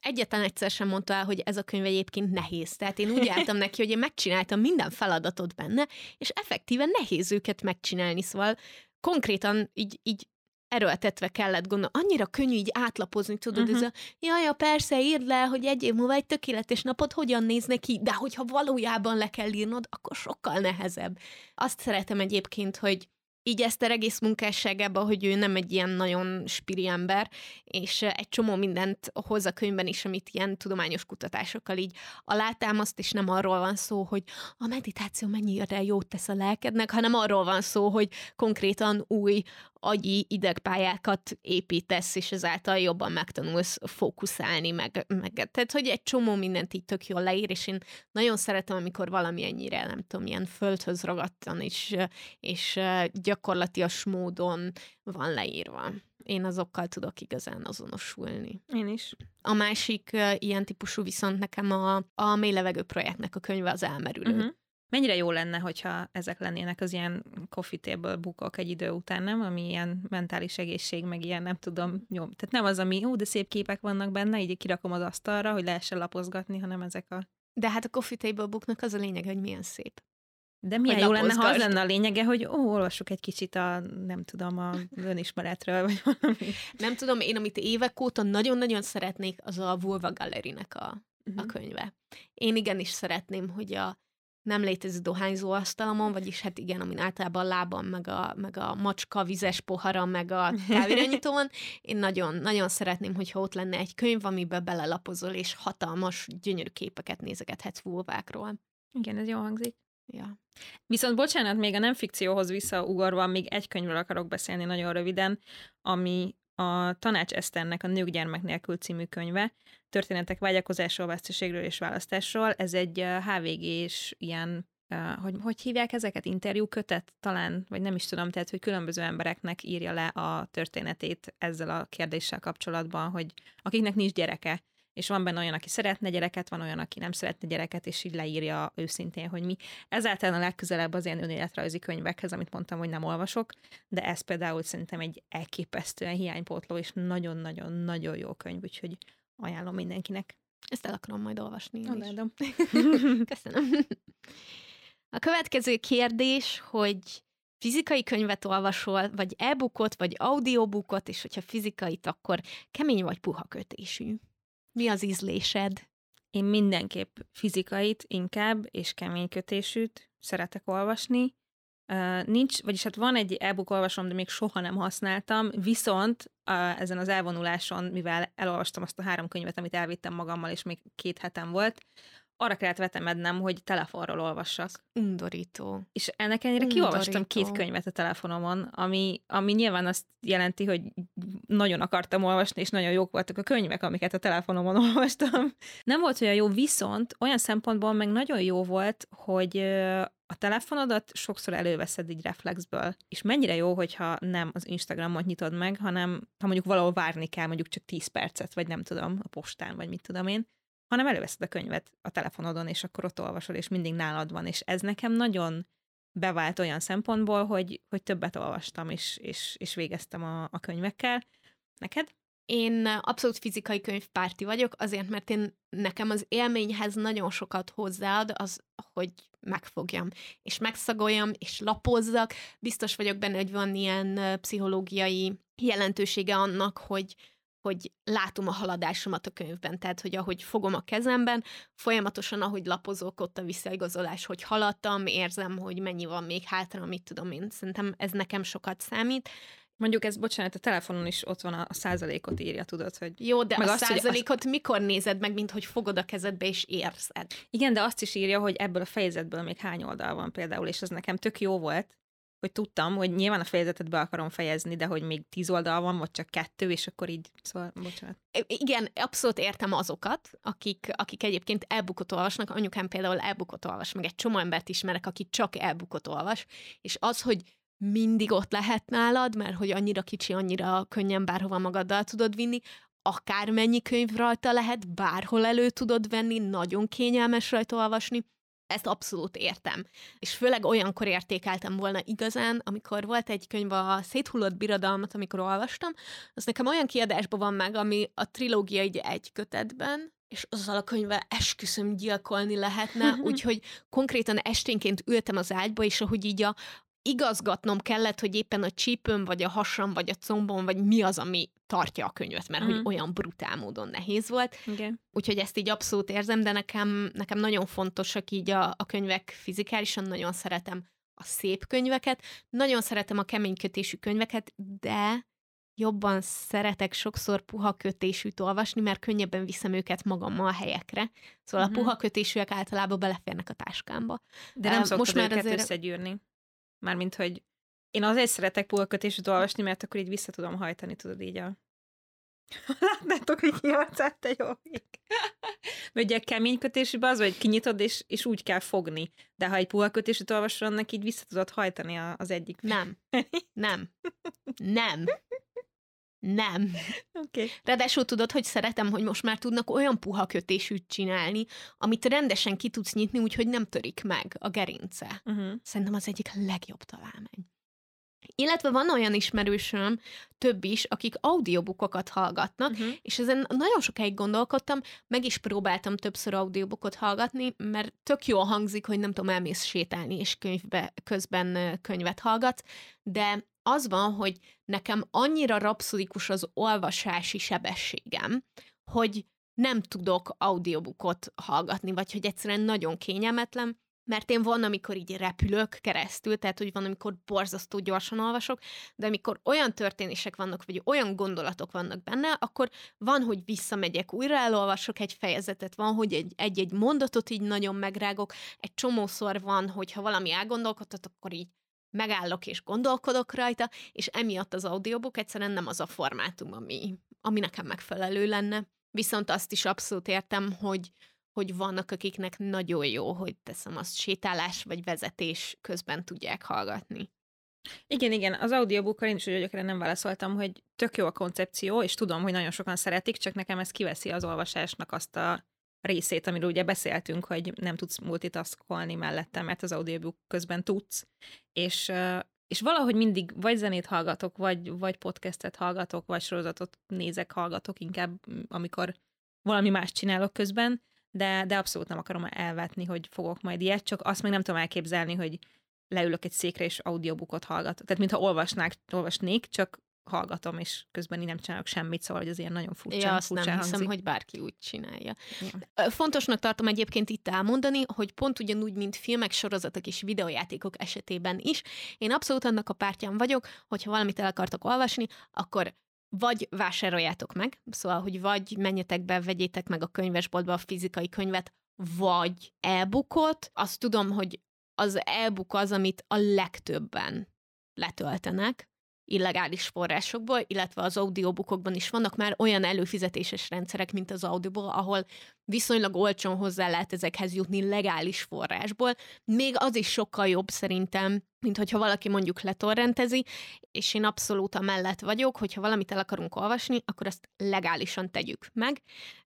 A: egyetlen egyszer sem mondta el, hogy ez a könyv egyébként nehéz. Tehát én úgy álltam neki, hogy én megcsináltam minden feladatot benne, és effektíven nehéz őket megcsinálni, szóval konkrétan így, így erőltetve kellett gondolni. Annyira könnyű így átlapozni, tudod, uh-huh. ez a jaj, ja, persze, írd le, hogy egy év múlva egy tökéletes napot hogyan néz neki, de hogyha valójában le kell írnod, akkor sokkal nehezebb. Azt szeretem egyébként, hogy így ezt a egész munkásságában, hogy ő nem egy ilyen nagyon spiri ember, és egy csomó mindent hoz a könyvben is, amit ilyen tudományos kutatásokkal így alátámaszt, és nem arról van szó, hogy a meditáció mennyire jót tesz a lelkednek, hanem arról van szó, hogy konkrétan új agyi idegpályákat építesz, és ezáltal jobban megtanulsz fókuszálni, meg, meg tehát, hogy egy csomó mindent így tök jól leír, és én nagyon szeretem, amikor valami ennyire, nem tudom, ilyen földhöz ragadtan, és, és gyakorlatias módon van leírva. Én azokkal tudok igazán azonosulni.
B: Én is.
A: A másik ilyen típusú viszont nekem a, a mély levegő projektnek a könyve az elmerülő. Uh-huh.
B: Mennyire jó lenne, hogyha ezek lennének az ilyen coffee table bukok egy idő után, nem? Ami ilyen mentális egészség, meg ilyen, nem tudom, jó. Tehát nem az, ami, ó, de szép képek vannak benne, így kirakom az asztalra, hogy lehessen lapozgatni, hanem ezek a...
A: De hát a coffee table booknak az a lényeg, hogy milyen szép.
B: De milyen jó lenne, ha az lenne a lényege, hogy ó, olvassuk egy kicsit a, nem tudom, a önismeretről, vagy valami.
A: Nem tudom, én amit évek óta nagyon-nagyon szeretnék, az a Vulva Gallery-nek a, uh-huh. a mhm. könyve. Én igenis szeretném, hogy a nem létező dohányzó asztalomon, vagyis hát igen, amin általában a lábam, meg a, meg a macska vizes pohara, meg a kávérenyitón. Én nagyon, nagyon szeretném, hogyha ott lenne egy könyv, amiben belelapozol, és hatalmas, gyönyörű képeket nézegethetsz vulvákról.
B: Igen, ez jó hangzik.
A: Ja.
B: Viszont bocsánat, még a nem fikcióhoz visszaugorva, még egy könyvről akarok beszélni nagyon röviden, ami a Tanács Eszternek a Nők gyermek nélkül című könyve, történetek vágyakozásról, veszteségről és választásról. Ez egy HVG-s ilyen hogy hogy hívják ezeket? Interjú kötet talán, vagy nem is tudom, tehát, hogy különböző embereknek írja le a történetét ezzel a kérdéssel kapcsolatban, hogy akiknek nincs gyereke, és van benne olyan, aki szeretne gyereket, van olyan, aki nem szeretne gyereket, és így leírja őszintén, hogy mi. Ezáltal a legközelebb az ilyen önéletrajzi könyvekhez, amit mondtam, hogy nem olvasok, de ez például szerintem egy elképesztően hiánypótló, és nagyon-nagyon-nagyon jó könyv, úgyhogy ajánlom mindenkinek.
A: Ezt el akarom majd olvasni.
B: Adom.
A: Köszönöm. A következő kérdés, hogy fizikai könyvet olvasol, vagy e-bookot, vagy audiobookot, és hogyha fizikait, akkor kemény vagy puha kötésű. Mi az ízlésed?
B: Én mindenképp fizikait inkább, és kemény kötésűt szeretek olvasni. Uh, nincs, vagyis hát van egy e-book olvasom, de még soha nem használtam, viszont uh, ezen az elvonuláson, mivel elolvastam azt a három könyvet, amit elvittem magammal, és még két hetem volt, arra kellett vetemednem, hogy telefonról olvassak.
A: Undorító.
B: És ennek ennyire kiolvastam két könyvet a telefonomon, ami, ami nyilván azt jelenti, hogy nagyon akartam olvasni, és nagyon jók voltak a könyvek, amiket a telefonomon olvastam. Nem volt olyan jó, viszont olyan szempontból meg nagyon jó volt, hogy a telefonodat sokszor előveszed így reflexből. És mennyire jó, hogyha nem az Instagramot nyitod meg, hanem ha mondjuk valahol várni kell mondjuk csak 10 percet, vagy nem tudom, a postán, vagy mit tudom én, hanem előveszed a könyvet a telefonodon, és akkor ott olvasol, és mindig nálad van. És ez nekem nagyon bevált olyan szempontból, hogy, hogy többet olvastam, és, és, és végeztem a, a könyvekkel. Neked?
A: Én abszolút fizikai könyvpárti vagyok, azért, mert én nekem az élményhez nagyon sokat hozzáad, az, hogy megfogjam, és megszagoljam, és lapozzak. Biztos vagyok benne, hogy van ilyen pszichológiai jelentősége annak, hogy, hogy látom a haladásomat a könyvben, tehát, hogy ahogy fogom a kezemben, folyamatosan, ahogy lapozok ott a visszaigazolás, hogy haladtam, érzem, hogy mennyi van még hátra, mit tudom én. Szerintem ez nekem sokat számít.
B: Mondjuk ez, bocsánat, a telefonon is ott van a, a százalékot írja, tudod, hogy...
A: Jó, de meg a azt, százalékot azt... mikor nézed meg, mint hogy fogod a kezedbe és érzed?
B: Igen, de azt is írja, hogy ebből a fejezetből még hány oldal van például, és ez nekem tök jó volt, hogy tudtam, hogy nyilván a fejezetet be akarom fejezni, de hogy még tíz oldal van, vagy csak kettő, és akkor így, szóval, bocsánat.
A: Igen, abszolút értem azokat, akik, akik egyébként elbukott olvasnak. Anyukám például elbukott olvas, meg egy csomó embert ismerek, aki csak elbukott olvas, és az, hogy mindig ott lehet nálad, mert hogy annyira kicsi, annyira könnyen bárhova magaddal tudod vinni, akármennyi könyv rajta lehet, bárhol elő tudod venni, nagyon kényelmes rajta olvasni, ezt abszolút értem. És főleg olyankor értékeltem volna igazán, amikor volt egy könyv a Széthullott birodalmat, amikor olvastam, az nekem olyan kiadásban van meg, ami a trilógia egy egy kötetben, és azzal a könyvvel esküszöm gyilkolni lehetne, úgyhogy konkrétan esténként ültem az ágyba, és ahogy így a, igazgatnom kellett, hogy éppen a csípőm, vagy a hasam, vagy a combom, vagy mi az, ami tartja a könyvet, mert mm. hogy mhm. olyan brutál módon nehéz volt.
B: Igen.
A: Úgyhogy ezt így abszolút érzem, de nekem, nekem nagyon fontosak így a, a könyvek fizikálisan, nagyon szeretem a szép könyveket, nagyon szeretem a kemény kötésű könyveket, de jobban szeretek sokszor puha kötésűt olvasni, mert könnyebben viszem őket magammal a helyekre. Szóval uh-huh. a mhm. puha kötésűek általában beleférnek a táskámba.
B: De nem uh, most már őket azért... összegyűrni. Mármint, hogy én azért szeretek pulkötésűt olvasni, mert akkor így vissza tudom hajtani, tudod így a... Látnátok, hogy kiharcált te jó Mert ugye kemény kötésűben az, hogy kinyitod, és, és úgy kell fogni. De ha egy puha kötésűt olvasol, annak így vissza tudod hajtani a, az egyik.
A: Nem. Nem. Nem. Nem.
B: Okay.
A: Ráadásul tudod, hogy szeretem, hogy most már tudnak olyan puha kötésűt csinálni, amit rendesen ki tudsz nyitni, úgyhogy nem törik meg a gerince. Uh-huh. Szerintem az egyik legjobb találmány. Illetve van olyan ismerősöm, több is, akik audiobookokat hallgatnak, uh-huh. és ezen nagyon sokáig gondolkodtam, meg is próbáltam többször audiobookot hallgatni, mert tök jól hangzik, hogy nem tudom, elmész sétálni, és könyvbe, közben könyvet hallgatsz, de az van, hogy nekem annyira rapszodikus az olvasási sebességem, hogy nem tudok audiobookot hallgatni, vagy hogy egyszerűen nagyon kényelmetlen, mert én van, amikor így repülök keresztül, tehát hogy van, amikor borzasztó gyorsan olvasok, de amikor olyan történések vannak, vagy olyan gondolatok vannak benne, akkor van, hogy visszamegyek, újra elolvasok egy fejezetet, van, hogy egy, egy-egy mondatot így nagyon megrágok, egy csomószor van, hogy ha valami elgondolkodtat, akkor így megállok és gondolkodok rajta, és emiatt az audiobook egyszerűen nem az a formátum, ami, ami nekem megfelelő lenne. Viszont azt is abszolút értem, hogy, hogy vannak, akiknek nagyon jó, hogy teszem azt sétálás vagy vezetés közben tudják hallgatni.
B: Igen, igen, az audiobookkal én is úgy vagyok, nem válaszoltam, hogy tök jó a koncepció, és tudom, hogy nagyon sokan szeretik, csak nekem ez kiveszi az olvasásnak azt a részét, amiről ugye beszéltünk, hogy nem tudsz multitaskolni mellette, mert az audiobook közben tudsz, és, és valahogy mindig vagy zenét hallgatok, vagy, vagy podcastet hallgatok, vagy sorozatot nézek, hallgatok inkább, amikor valami más csinálok közben, de, de abszolút nem akarom elvetni, hogy fogok majd ilyet, csak azt még nem tudom elképzelni, hogy leülök egy székre és audiobookot hallgatok. Tehát mintha olvasnák, olvasnék, csak hallgatom, és közben én nem csinálok semmit, szóval hogy az ilyen nagyon furcsa.
A: Ja, azt furcsa nem hangzik. hiszem, hogy bárki úgy csinálja. Ja. Fontosnak tartom egyébként itt elmondani, hogy pont ugyanúgy, mint filmek, sorozatok és videójátékok esetében is, én abszolút annak a pártján vagyok, hogyha valamit el akartok olvasni, akkor vagy vásároljátok meg, szóval, hogy vagy menjetek be, vegyétek meg a könyvesboltba a fizikai könyvet, vagy e-bookot. Azt tudom, hogy az e-book az, amit a legtöbben letöltenek, illegális forrásokból, illetve az audiobookokban is vannak már olyan előfizetéses rendszerek, mint az Audible, ahol viszonylag olcsón hozzá lehet ezekhez jutni legális forrásból. Még az is sokkal jobb szerintem, mint hogyha valaki mondjuk letorrentezi, és én abszolút a mellett vagyok, hogyha valamit el akarunk olvasni, akkor azt legálisan tegyük meg.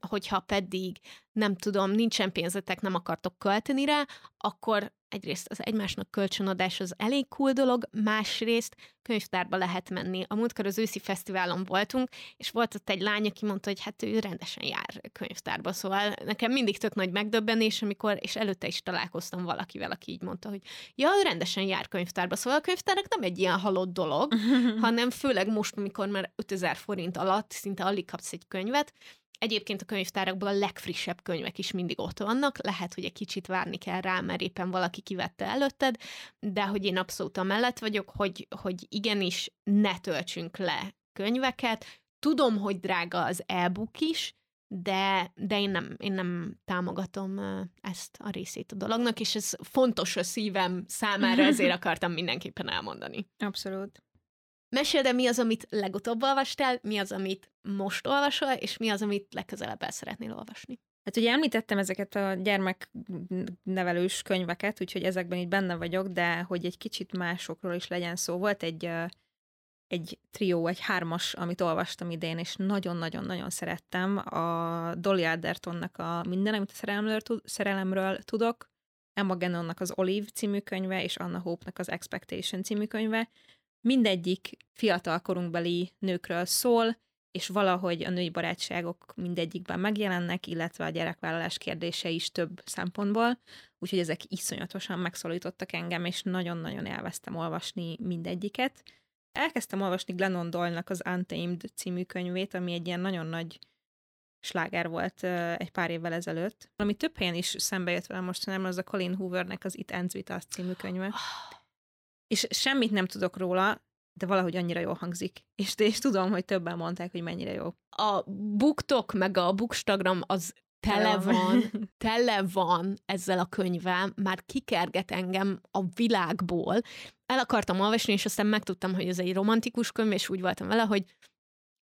A: Hogyha pedig, nem tudom, nincsen pénzetek, nem akartok költeni rá, akkor egyrészt az egymásnak kölcsönadás az elég cool dolog, másrészt könyvtárba lehet menni. A múltkor az őszi fesztiválon voltunk, és volt ott egy lány, aki mondta, hogy hát ő rendesen jár könyvtárba, szóval nekem mindig tök nagy megdöbbenés, amikor, és előtte is találkoztam valakivel, aki így mondta, hogy ja, ő rendesen jár könyvtárba, szóval a könyvtárak nem egy ilyen halott dolog, hanem főleg most, amikor már 5000 forint alatt szinte alig kapsz egy könyvet, Egyébként a könyvtárakból a legfrissebb könyvek is mindig ott vannak, lehet, hogy egy kicsit várni kell rá, mert éppen valaki kivette előtted, de hogy én abszolút amellett vagyok, hogy, hogy igenis ne töltsünk le könyveket. Tudom, hogy drága az e-book is, de, de én, nem, én nem támogatom ezt a részét a dolognak, és ez fontos a szívem számára, ezért akartam mindenképpen elmondani.
B: Abszolút.
A: Meséld mi az, amit legutóbb olvastál, mi az, amit most olvasol, és mi az, amit legközelebb el szeretnél olvasni.
B: Hát ugye említettem ezeket a gyermeknevelős könyveket, úgyhogy ezekben így benne vagyok, de hogy egy kicsit másokról is legyen szó. Volt egy, egy trió, egy hármas, amit olvastam idén, és nagyon-nagyon-nagyon szerettem. A Dolly Aldertonnak a Minden, amit a szerelemről, szerelemről tudok, Emma Gannonnak az Olive című könyve, és Anna Hope-nak az Expectation című könyve. Mindegyik fiatal korunkbeli nőkről szól, és valahogy a női barátságok mindegyikben megjelennek, illetve a gyerekvállalás kérdése is több szempontból, úgyhogy ezek iszonyatosan megszólítottak engem, és nagyon-nagyon elvesztem olvasni mindegyiket. Elkezdtem olvasni Glennon Doyle-nak az Untamed című könyvét, ami egy ilyen nagyon nagy sláger volt egy pár évvel ezelőtt. Ami több helyen is szembe jött velem mostanában, az a Colin Hoovernek az It Ends With Us című könyve. Ah. És semmit nem tudok róla, de valahogy annyira jól hangzik. És, és tudom, hogy többen mondták, hogy mennyire jó.
A: A buktok meg a bookstagram az tele van, tele van ezzel a könyvvel, már kikerget engem a világból. El akartam olvasni, és aztán megtudtam, hogy ez egy romantikus könyv, és úgy voltam vele, hogy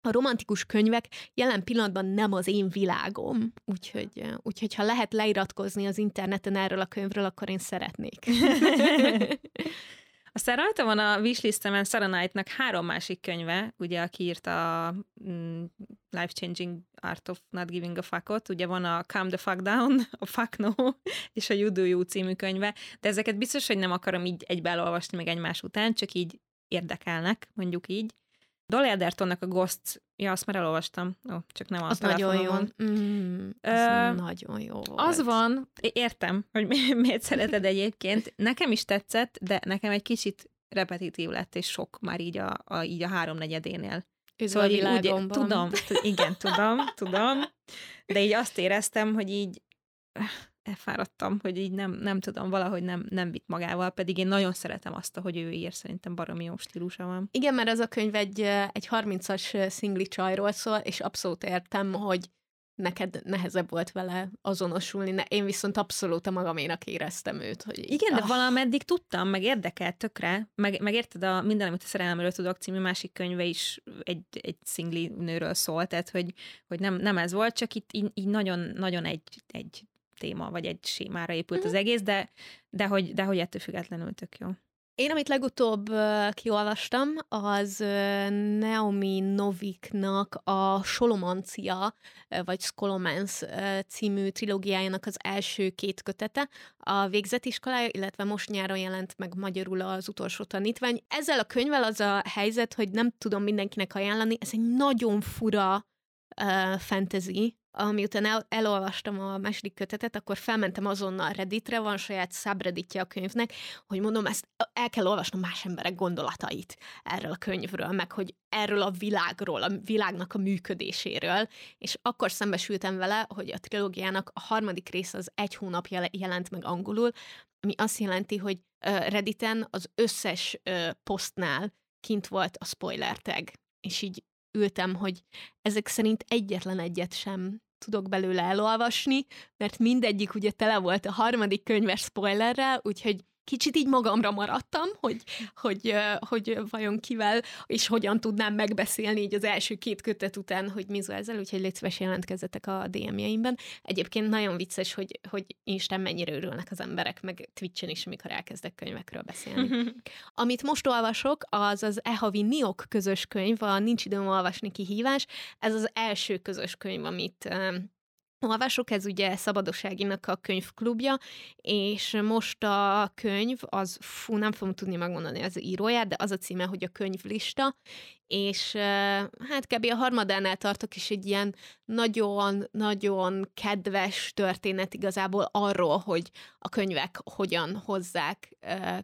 A: a romantikus könyvek jelen pillanatban nem az én világom, úgyhogy, úgyhogy ha lehet leiratkozni az interneten erről a könyvről, akkor én szeretnék.
B: Aztán rajta van a wishlistemen Sarah Knight-nak három másik könyve, ugye, aki írta a mm, Life Changing Art of Not Giving a Fuckot, ugye van a Calm the Fuck Down, a Fuck No, és a You Do You című könyve, de ezeket biztos, hogy nem akarom így egybe elolvasni meg egymás után, csak így érdekelnek, mondjuk így. Dolly Aldertonnak a Ghost, ja, azt már elolvastam, Ó, csak nem
A: az nagyon jó. Mm, uh, nagyon jó volt.
B: Az van, értem, hogy miért szereted egyébként. Nekem is tetszett, de nekem egy kicsit repetitív lett, és sok már így a, a, így a háromnegyedénél.
A: Szóval így, úgy,
B: tudom, igen, tudom, tudom, de így azt éreztem, hogy így elfáradtam, hogy így nem, nem tudom, valahogy nem, nem vitt magával, pedig én nagyon szeretem azt, hogy ő ír, szerintem baromi jó stílusa van.
A: Igen, mert ez a könyv egy, egy 30-as szingli csajról szól, és abszolút értem, hogy neked nehezebb volt vele azonosulni, én viszont abszolút a magaménak éreztem őt. Hogy így,
B: Igen, ah. de valameddig tudtam, meg érdekelt tökre, meg, meg érted a Minden, amit a szerelemről tudok című másik könyve is egy, egy szingli nőről szól, tehát hogy, hogy nem, nem ez volt, csak itt így, így nagyon, nagyon egy, egy téma, vagy egy sémára épült mm-hmm. az egész, de, de, hogy, de hogy ettől függetlenül tök jó.
A: Én, amit legutóbb kiolvastam, az Naomi Noviknak a Solomancia, vagy Skolomance című trilógiájának az első két kötete, a végzetiskolája, illetve most nyáron jelent meg magyarul az utolsó tanítvány. Ezzel a könyvvel az a helyzet, hogy nem tudom mindenkinek ajánlani, ez egy nagyon fura fantasy, amiután el, elolvastam a második kötetet, akkor felmentem azonnal Redditre, van saját subredditje a könyvnek, hogy mondom, ezt el kell olvasnom más emberek gondolatait erről a könyvről, meg hogy erről a világról, a világnak a működéséről, és akkor szembesültem vele, hogy a trilógiának a harmadik része az egy hónap jelent meg angolul, ami azt jelenti, hogy Redditen az összes posztnál kint volt a spoiler tag, és így ültem, hogy ezek szerint egyetlen egyet sem tudok belőle elolvasni, mert mindegyik ugye tele volt a harmadik könyves spoilerrel, úgyhogy kicsit így magamra maradtam, hogy, hogy, hogy vajon kivel, és hogyan tudnám megbeszélni így az első két kötet után, hogy mi ezzel, úgyhogy légy szíves jelentkezzetek a DM-jeimben. Egyébként nagyon vicces, hogy, hogy Instán mennyire örülnek az emberek, meg Twitchen is, amikor elkezdek könyvekről beszélni. Amit most olvasok, az az Ehavi Niok közös könyv, a Nincs időm olvasni kihívás. Ez az első közös könyv, amit olvasok, ez ugye Szabadosságinak a könyvklubja, és most a könyv, az, fú, nem fogom tudni megmondani az íróját, de az a címe, hogy a könyvlista, és hát kb. a harmadánál tartok is egy ilyen nagyon-nagyon kedves történet igazából arról, hogy a könyvek hogyan hozzák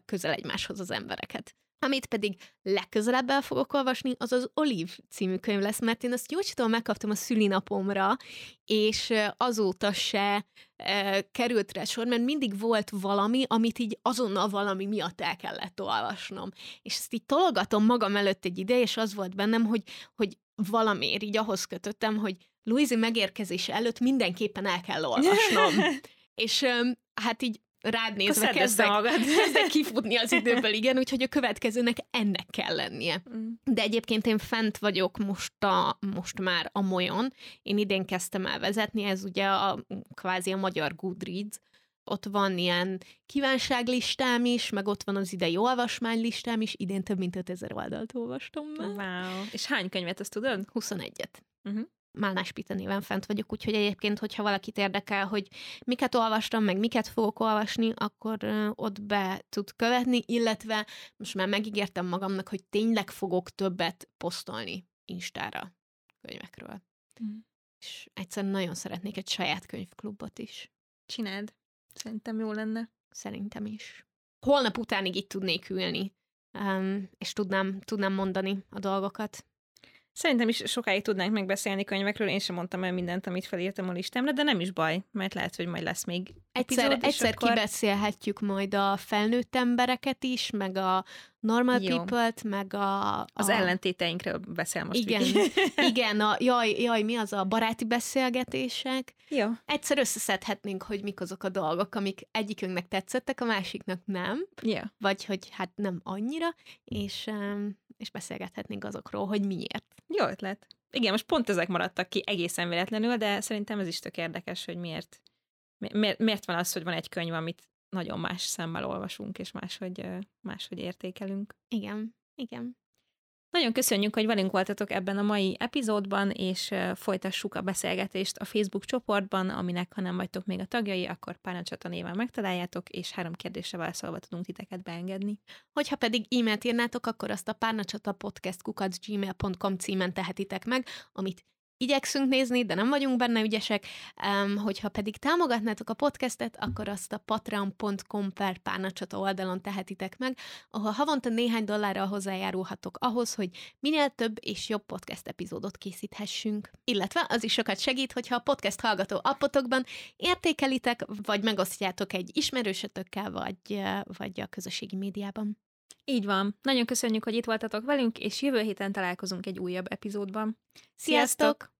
A: közel egymáshoz az embereket. Amit pedig legközelebb el fogok olvasni, az az Olive című könyv lesz, mert én azt jócsitól megkaptam a szülinapomra, és azóta se e, került rá sor, mert mindig volt valami, amit így azonnal valami miatt el kellett olvasnom. És ezt így tologatom magam előtt egy ide, és az volt bennem, hogy, hogy valamiért így ahhoz kötöttem, hogy Louise megérkezése előtt mindenképpen el kell olvasnom. és hát így rád nézve kezdek, kezdek kifutni az időből, igen, úgyhogy a következőnek ennek kell lennie. Mm. De egyébként én fent vagyok most, a, most már a molyon. Én idén kezdtem el vezetni, ez ugye a kvázi a magyar Goodreads, ott van ilyen kívánságlistám is, meg ott van az idei olvasmánylistám is, idén több mint 5000 oldalt olvastam
B: már. Wow. És hány könyvet, azt tudod?
A: 21-et. Uh-huh. Málnás Pita néven fent vagyok, úgyhogy egyébként, hogyha valakit érdekel, hogy miket olvastam, meg miket fogok olvasni, akkor ott be tud követni, illetve most már megígértem magamnak, hogy tényleg fogok többet posztolni Instára könyvekről. Mm. És egyszerűen nagyon szeretnék egy saját könyvklubot is.
B: Csináld. Szerintem jó lenne.
A: Szerintem is. Holnap utánig itt tudnék ülni, um, és tudnám, tudnám mondani a dolgokat.
B: Szerintem is sokáig tudnánk megbeszélni könyvekről, én sem mondtam el mindent, amit felírtam a listámra, de nem is baj, mert lehet, hogy majd lesz még
A: Egyszer, epizód, egyszer akkor... kibeszélhetjük majd a felnőtt embereket is, meg a normal Jó. people-t, meg a, a...
B: Az ellentéteinkről beszél most.
A: Igen, igen a, jaj, jaj, mi az a baráti beszélgetések.
B: Jó.
A: Egyszer összeszedhetnénk, hogy mik azok a dolgok, amik egyikünknek tetszettek, a másiknak nem.
B: Jó.
A: Vagy hogy hát nem annyira, és, és beszélgethetnénk azokról, hogy miért.
B: Jó ötlet. Igen, most pont ezek maradtak ki egészen véletlenül, de szerintem ez is tök érdekes, hogy miért, miért, miért van az, hogy van egy könyv, amit nagyon más szemmel olvasunk, és máshogy, máshogy értékelünk.
A: Igen, igen.
B: Nagyon köszönjük, hogy velünk voltatok ebben a mai epizódban, és folytassuk a beszélgetést a Facebook csoportban, aminek, ha nem vagytok még a tagjai, akkor Párnacsata néven megtaláljátok, és három kérdésre válaszolva tudunk titeket beengedni.
A: Hogyha pedig e-mailt írnátok, akkor azt a párnacsata podcast gmail.com címen tehetitek meg, amit igyekszünk nézni, de nem vagyunk benne ügyesek. Um, hogyha pedig támogatnátok a podcastet, akkor azt a patreon.com per párnacsata oldalon tehetitek meg, ahol havonta néhány dollárral hozzájárulhatok ahhoz, hogy minél több és jobb podcast epizódot készíthessünk. Illetve az is sokat segít, hogyha a podcast hallgató appotokban értékelitek, vagy megosztjátok egy ismerősötökkel, vagy, vagy a közösségi médiában.
B: Így van. Nagyon köszönjük, hogy itt voltatok velünk, és jövő héten találkozunk egy újabb epizódban.
A: Sziasztok!